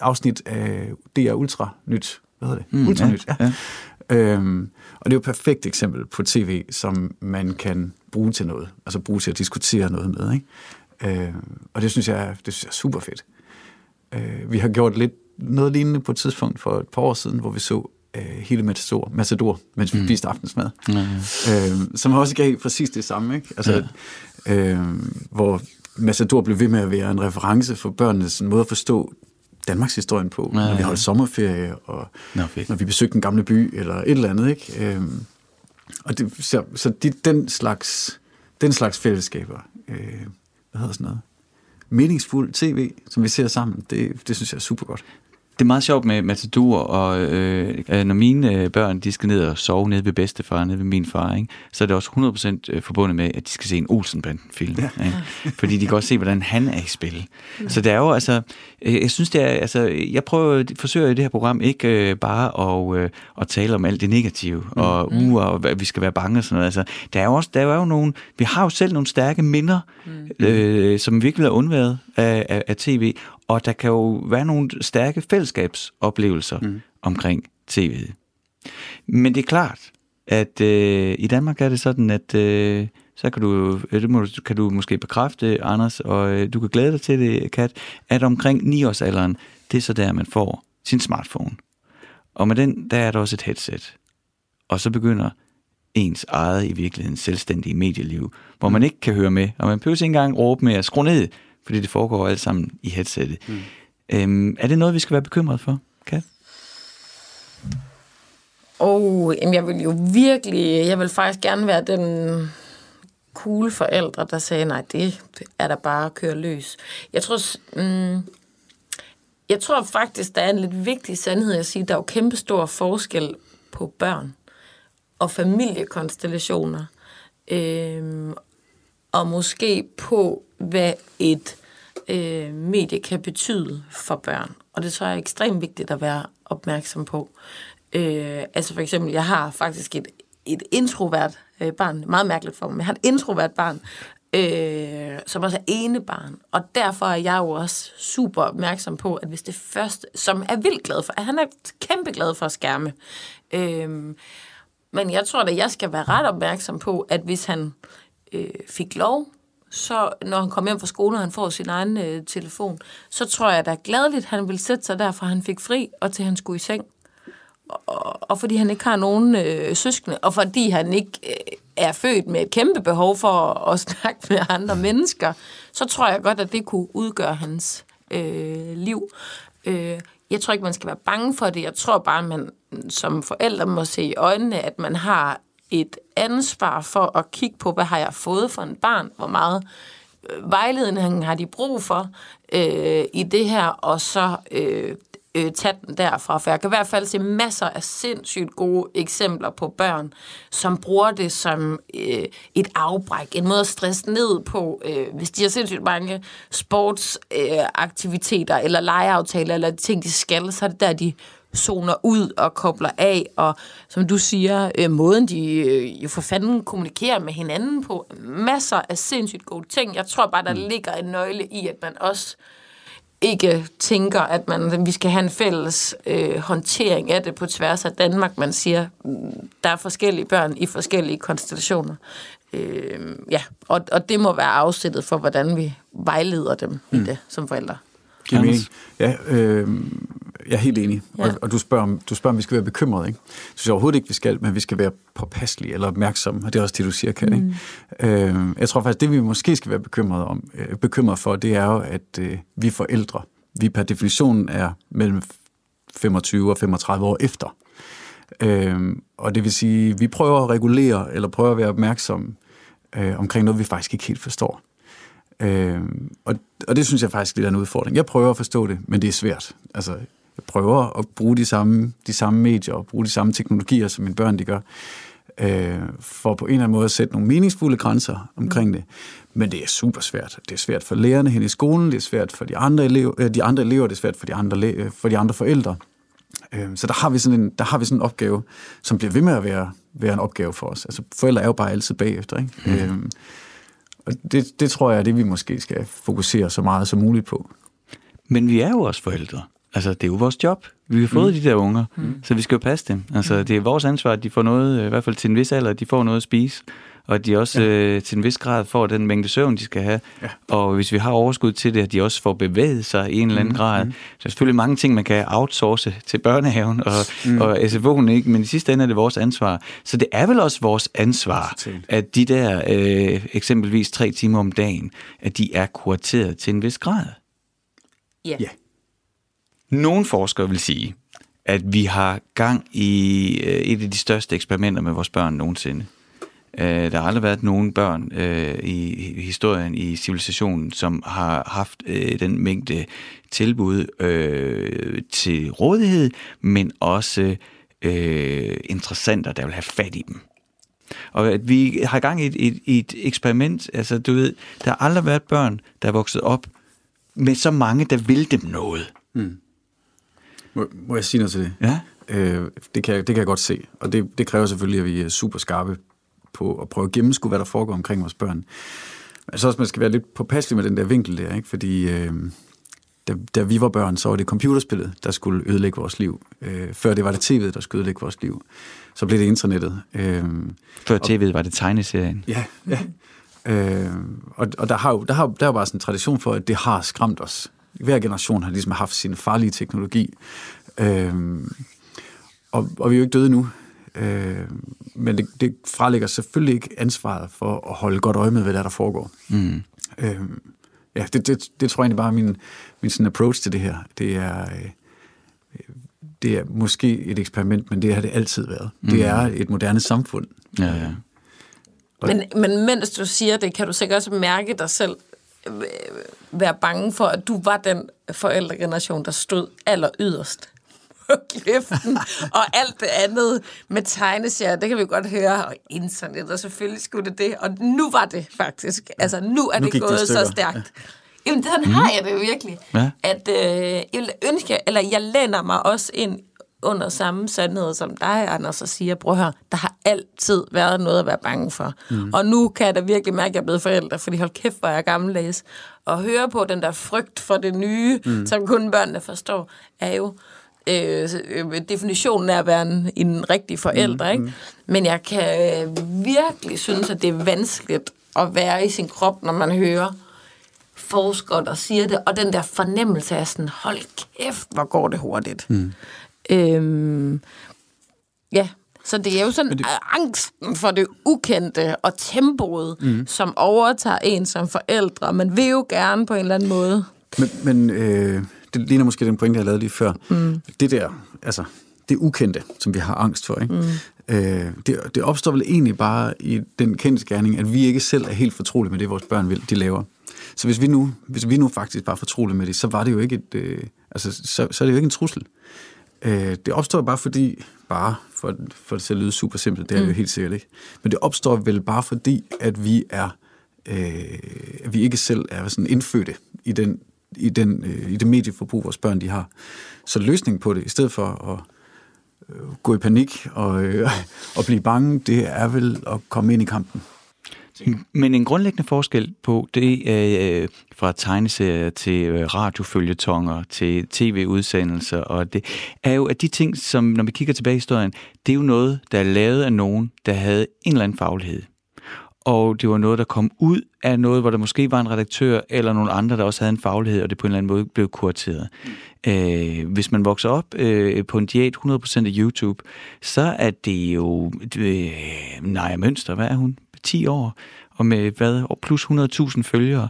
[SPEAKER 5] afsnit af DR Ultra Nyt. Hvad hedder det? Mm, Ultra Nyt, ja. ja. Øhm, og det er jo et perfekt eksempel på tv, som man kan bruge til noget. Altså bruge til at diskutere noget med. Ikke? Øh, og det synes jeg, det synes jeg er super fedt. Øh, vi har gjort lidt noget lignende på et tidspunkt for et par år siden, hvor vi så øh, hele Matador, Matador, mens vi mm. spiste aftensmad. Ja, ja. Øh, som også gav præcis det samme. Ikke? Altså, ja. øh, hvor Matador blev ved med at være en reference for børnenes måde at forstå Danmarks historien på, ja, ja, når vi holdt sommerferie, og Nå, når vi besøgte en gamle by, eller et eller andet. Ikke? Øh, og det, så så de, den, slags, den slags fællesskaber, øh, hvad hedder sådan noget, meningsfuld tv, som vi ser sammen, det, det synes jeg er super godt.
[SPEAKER 1] Det er meget sjovt med Matador, og øh, øh, når mine øh, børn de skal ned og sove nede ved bedstefar, nede ved min far, ikke, så er det også 100% øh, forbundet med, at de skal se en Olsenbanden-film. Ja. Ikke? Fordi de kan også se, hvordan han er i spil. Ja. Så det er jo altså, jeg synes det er, altså, jeg prøver, forsøger i det her program ikke øh, bare at, øh, at tale om alt det negative, mm. og uh, og at vi skal være bange og sådan noget. Altså, der er jo også, der er jo nogle, vi har jo selv nogle stærke minder, mm. øh, som virkelig er undværet af, af, af tv, og der kan jo være nogle stærke fællesskabsoplevelser mm. omkring tv'et. Men det er klart, at øh, i Danmark er det sådan, at øh, så kan du, øh, det må, kan du måske bekræfte, Anders, og øh, du kan glæde dig til det, Kat, at omkring 9-årsalderen, det er så der, man får sin smartphone. Og med den, der er der også et headset. Og så begynder ens eget i virkeligheden selvstændige medieliv, hvor man ikke kan høre med, og man behøver ikke engang råbe med at skrue ned, fordi det foregår alt sammen i headsettet. Mm. Øhm, er det noget, vi skal være bekymret for, Kat?
[SPEAKER 4] Oh, jamen jeg vil jo virkelig, jeg vil faktisk gerne være den cool forældre, der sagde, nej, det er der bare at køre løs. Jeg tror, mm, Jeg tror faktisk, der er en lidt vigtig sandhed at sige, der er jo kæmpe stor forskel på børn og familiekonstellationer. Øhm, og måske på, hvad et øh, medie kan betyde for børn. Og det tror jeg er ekstremt vigtigt at være opmærksom på. Øh, altså for eksempel, jeg har faktisk et, et introvert øh, barn, meget mærkeligt for mig, men jeg har et introvert barn, øh, som også er ene barn. Og derfor er jeg jo også super opmærksom på, at hvis det første, som er vildt glad for, at han er kæmpe glad for at skærme. Øh, men jeg tror da, jeg skal være ret opmærksom på, at hvis han øh, fik lov, så når han kom hjem fra skole, og han får sin egen øh, telefon, så tror jeg da gladeligt, han vil sætte sig der, for han fik fri, og til han skulle i seng. Og, og fordi han ikke har nogen øh, søskende, og fordi han ikke øh, er født med et kæmpe behov for at, at snakke med andre mennesker, så tror jeg godt, at det kunne udgøre hans øh, liv. Øh, jeg tror ikke, man skal være bange for det. Jeg tror bare, at man som forældre må se i øjnene, at man har et ansvar for at kigge på, hvad har jeg fået for en barn, hvor meget øh, vejledning har de brug for øh, i det her, og så øh, øh, tage den derfra. For jeg kan i hvert fald se masser af sindssygt gode eksempler på børn, som bruger det som øh, et afbræk, en måde at stresse ned på, øh, hvis de har sindssygt mange sportsaktiviteter øh, eller legeaftaler eller ting, de skal, så er det der, de zoner ud og kobler af, og som du siger, øh, måden de øh, jo for fanden kommunikerer med hinanden på, masser af sindssygt gode ting. Jeg tror bare, der mm. ligger en nøgle i, at man også ikke tænker, at man, vi skal have en fælles øh, håndtering af det på tværs af Danmark. Man siger, mm, der er forskellige børn i forskellige konstellationer. Øh, ja, og, og det må være afsættet for, hvordan vi vejleder dem mm. i det som forældre.
[SPEAKER 5] Giver mening. Ja, øh, jeg er helt enig. Ja. Og, og du, spørger, om, du spørger, om vi skal være bekymrede. Ikke? Så synes jeg overhovedet ikke, vi skal, men vi skal være påpasselige eller opmærksomme. Og det er også det, du siger, Kan. Mm. Øh, jeg tror faktisk, det vi måske skal være bekymrede, om, øh, bekymrede for, det er jo, at øh, vi forældre, vi per definition er mellem 25 og 35 år efter. Øh, og det vil sige, vi prøver at regulere, eller prøver at være opmærksomme øh, omkring noget, vi faktisk ikke helt forstår. Øh, og, og det synes jeg faktisk lidt er en udfordring. Jeg prøver at forstå det, men det er svært. Altså, prøver at bruge de samme, de samme medier og bruge de samme teknologier, som mine børn de gør, øh, for på en eller anden måde at sætte nogle meningsfulde grænser omkring det. Men det er super svært. Det er svært for lærerne hen i skolen, det er svært for de andre elever, øh, de andre elever det er svært for de andre, øh, for de andre forældre. Øh, så der har, vi sådan en, der har vi sådan en opgave, som bliver ved med at være, være en opgave for os. Altså forældre er jo bare altid bagefter. Ikke? Mm. Øh, og det, det tror jeg er det, vi måske skal fokusere så meget som muligt på.
[SPEAKER 1] Men vi er jo også forældre. Altså, det er jo vores job. Vi har fået mm. de der unger, mm. så vi skal jo passe dem. Altså, det er vores ansvar, at de får noget, i hvert fald til en vis alder, at de får noget at spise. Og at de også ja. øh, til en vis grad får den mængde søvn, de skal have. Ja. Og hvis vi har overskud til det, at de også får bevæget sig i en eller anden mm. grad. Mm. Så er selvfølgelig mange ting, man kan outsource til børnehaven og, mm. og SFO'en, ikke? men i sidste ende er det vores ansvar. Så det er vel også vores ansvar, at de der øh, eksempelvis tre timer om dagen, at de er kurateret til en vis grad.
[SPEAKER 4] Ja. Yeah.
[SPEAKER 1] Nogle forskere vil sige, at vi har gang i øh, et af de største eksperimenter med vores børn nogensinde. Øh, der har aldrig været nogen børn øh, i historien i civilisationen, som har haft øh, den mængde tilbud øh, til rådighed, men også interessenter, der vil have fat i dem. Og at vi har gang i et, et, et eksperiment, altså du ved, der har aldrig været børn, der er vokset op med så mange, der vil dem noget. Mm.
[SPEAKER 5] Må, må jeg sige noget til det?
[SPEAKER 1] Ja.
[SPEAKER 5] Øh, det, kan, det kan jeg godt se, og det, det kræver selvfølgelig, at vi er super skarpe på at prøve at gennemskue, hvad der foregår omkring vores børn. Men så også, man skal være lidt påpasselig med den der vinkel der, ikke? fordi øh, da, da vi var børn, så var det computerspillet, der skulle ødelægge vores liv. Øh, før det var det tv'et, der skulle ødelægge vores liv. Så blev det internettet. Øh,
[SPEAKER 1] før tv'et var det tegneserien.
[SPEAKER 5] Ja, ja. Øh, og og der, har jo, der, har, der er jo bare sådan en tradition for, at det har skræmt os hver generation har ligesom haft sin farlige teknologi. Øhm, og, og vi er jo ikke døde nu. Øhm, men det, det frelægger selvfølgelig ikke ansvaret for at holde godt øje med, hvad der, der foregår. Mm. Øhm, ja, det, det, det tror jeg egentlig bare er min, min sådan approach til det her. Det er, øh, det er måske et eksperiment, men det har det altid været. Mm. Det er et moderne samfund.
[SPEAKER 1] Ja, ja.
[SPEAKER 4] Men, men mens du siger det, kan du sikkert også mærke dig selv øh, være bange for, at du var den forældregeneration, der stod aller yderst på kløften, og alt det andet med tegneserier, det kan vi godt høre, og internet, og selvfølgelig skulle det det, og nu var det faktisk, altså nu er
[SPEAKER 5] Nu
[SPEAKER 4] det
[SPEAKER 5] det
[SPEAKER 4] gået
[SPEAKER 5] stykker.
[SPEAKER 4] så stærkt. Ja. Jamen, sådan mm. har jeg det jo virkelig.
[SPEAKER 1] Ja.
[SPEAKER 4] At øh, jeg vil ønske, eller jeg læner mig også ind under samme sandhed som dig, Anders, og siger, at høre, der har altid været noget at være bange for. Mm. Og nu kan jeg da virkelig mærke, at jeg er blevet forældre, fordi hold kæft, hvor er jeg gammeldags. Og høre på den der frygt for det nye, mm. som kun børnene forstår, er jo øh, øh, definitionen af at være en, en rigtig forælder. Ikke? Men jeg kan øh, virkelig synes, at det er vanskeligt at være i sin krop, når man hører forskere, der siger det, og den der fornemmelse af sådan, hold kæft, hvor går det hurtigt. Mm. Øhm, ja, så det er jo sådan det... angsten for det ukendte og tempoet, mm. som overtager en som forældre. Man vil jo gerne på en eller anden måde.
[SPEAKER 5] Men, men øh, det ligner måske den pointe, jeg lavede lige før. Mm. Det der, altså, det ukendte, som vi har angst for, ikke? Mm. Øh, det, det opstår vel egentlig bare i den kendskærning, at vi ikke selv er helt fortrolige med det, vores børn vil, de laver. Så hvis vi nu, hvis vi nu faktisk bare er fortrolige med det, så var det jo ikke et, øh, altså, så, så er det jo ikke en trussel. Øh, det opstår bare fordi, bare for, for det til at lyde super simpelt, det er det jo helt sikkert ikke, men det opstår vel bare fordi, at vi er, øh, at vi ikke selv er sådan indfødte i den i, den, øh, i det medieforbrug, vores børn de har. Så løsningen på det, i stedet for at øh, gå i panik og, øh, og blive bange, det er vel at komme ind i kampen.
[SPEAKER 1] Men en grundlæggende forskel på det øh, fra tegneserier til øh, radiofølgetonger til tv-udsendelser, og det er jo, at de ting, som når vi kigger tilbage i historien, det er jo noget, der er lavet af nogen, der havde en eller anden faglighed. Og det var noget, der kom ud af noget, hvor der måske var en redaktør eller nogle andre, der også havde en faglighed, og det på en eller anden måde blev kurateret. Mm. Øh, hvis man vokser op øh, på en diæt 100% af YouTube, så er det jo... Øh, Naja Mønster, hvad er hun? 10 år, og med hvad, plus 100.000 følgere,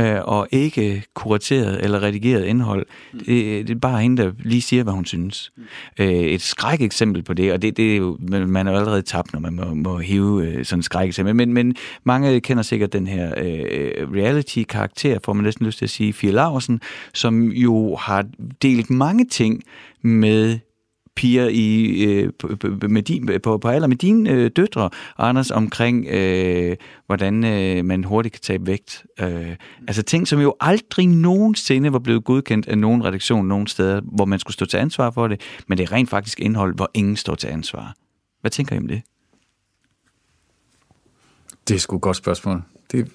[SPEAKER 1] øh, og ikke kurateret eller redigeret indhold. Det, det er bare hende, der lige siger, hvad hun synes. Øh, et skræk eksempel på det, og det, det er jo, man er jo allerede tabt, når man må, må hive øh, sådan et skræk eksempel. Men, men mange kender sikkert den her øh, reality-karakter, får man næsten lyst til at sige, Fie Laursen, som jo har delt mange ting med piger i, øh, med din, på, på alder med dine øh, døtre, Anders, omkring, øh, hvordan øh, man hurtigt kan tabe vægt. Øh, altså ting, som jo aldrig nogensinde var blevet godkendt af nogen redaktion nogen steder, hvor man skulle stå til ansvar for det, men det er rent faktisk indhold, hvor ingen står til ansvar. Hvad tænker I om det?
[SPEAKER 5] Det er sgu et godt spørgsmål. Det,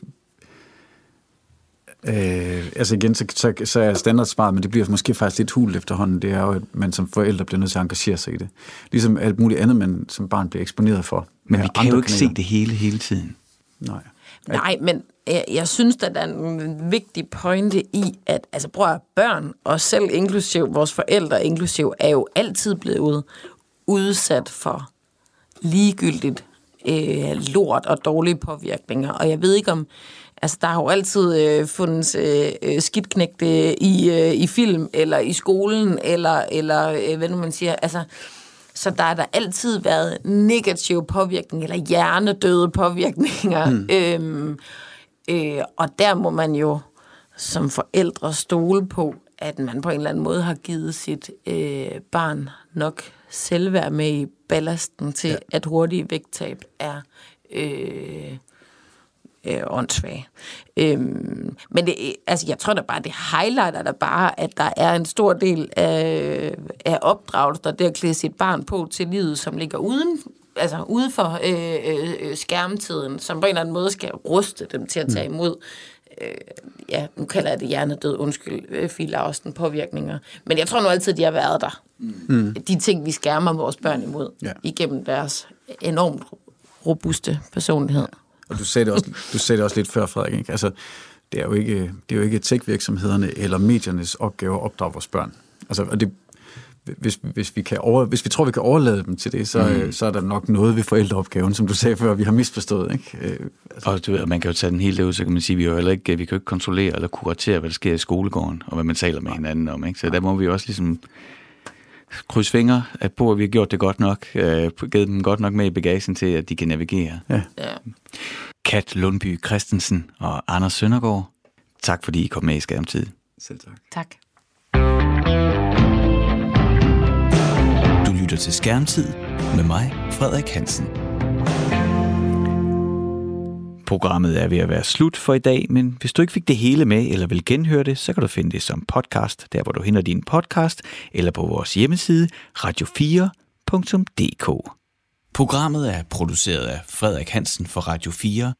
[SPEAKER 5] øh, altså igen, så, så, så er standardsvaret, men det bliver måske faktisk lidt hult efterhånden, det er jo, at man som forældre bliver nødt til at engagere sig i det. Ligesom alt muligt andet, man som barn bliver eksponeret for.
[SPEAKER 1] Men vi kan jo ikke se
[SPEAKER 5] kanaler.
[SPEAKER 1] det hele hele tiden.
[SPEAKER 5] Nej.
[SPEAKER 4] Nej, men jeg, jeg synes, at der er en vigtig pointe i, at altså, prøv at børn, og selv inklusiv vores forældre inklusiv, er jo altid blevet udsat for ligegyldigt øh, lort og dårlige påvirkninger. Og jeg ved ikke om... Altså, der har jo altid øh, fundet øh, øh, skidtknægte i, øh, i film, eller i skolen, eller, eller øh, hvad nu man siger. Altså, så der har der altid været negative påvirkninger, eller hjernedøde påvirkninger. Mm. Øhm, øh, og der må man jo som forældre stole på, at man på en eller anden måde har givet sit øh, barn nok selvværd med i ballasten til, ja. at hurtige vægttab er øh, øh, åndssvage. Øhm, men det, altså, jeg tror da bare, det highlighter da bare, at der er en stor del af, af opdragelse, der det at klæde sit barn på til livet, som ligger uden altså ude for øh, øh, skærmtiden, som på en eller anden måde skal ruste dem til at tage imod øh, ja, nu kalder jeg det hjernedød, undskyld, øh, filafsten påvirkninger. Men jeg tror nu altid, de har været der. Mm. De ting, vi skærmer vores børn imod,
[SPEAKER 5] Ja.
[SPEAKER 4] igennem deres enormt robuste personlighed.
[SPEAKER 5] Og du sagde det også, du sagde det også lidt før, Frederik. Ikke? Altså, det er jo ikke, det er jo ikke tech-virksomhederne eller mediernes opgave at opdrage vores børn. Altså, og det, hvis, hvis, vi kan over, hvis vi tror, vi kan overlade dem til det, så, mm. så er der nok noget ved forældreopgaven, som du sagde før, vi har misforstået. Ikke? Øh, altså,
[SPEAKER 1] Og du ved, man kan jo tage den hele derud, så kan man sige, vi, jo heller ikke, vi kan jo ikke kontrollere eller kuratere, hvad der sker i skolegården, og hvad man taler med hinanden om. Ikke? Så der må vi også ligesom krydse fingre at på, at vi har gjort det godt nok, øh, givet dem godt nok med i bagagen til, at de kan navigere.
[SPEAKER 5] ja.
[SPEAKER 4] Ja.
[SPEAKER 1] Kat Lundby Christensen og Anders Søndergaard. Tak fordi I kom med i Skærmtid.
[SPEAKER 5] Selv tak.
[SPEAKER 4] Tak.
[SPEAKER 1] Du lytter til Skærmtid med mig, Frederik Hansen. Programmet er ved at være slut for i dag, men hvis du ikke fik det hele med eller vil genhøre det, så kan du finde det som podcast, der hvor du henter din podcast, eller på vores hjemmeside radio4.dk. Programmet er produceret af Frederik Hansen for Radio 4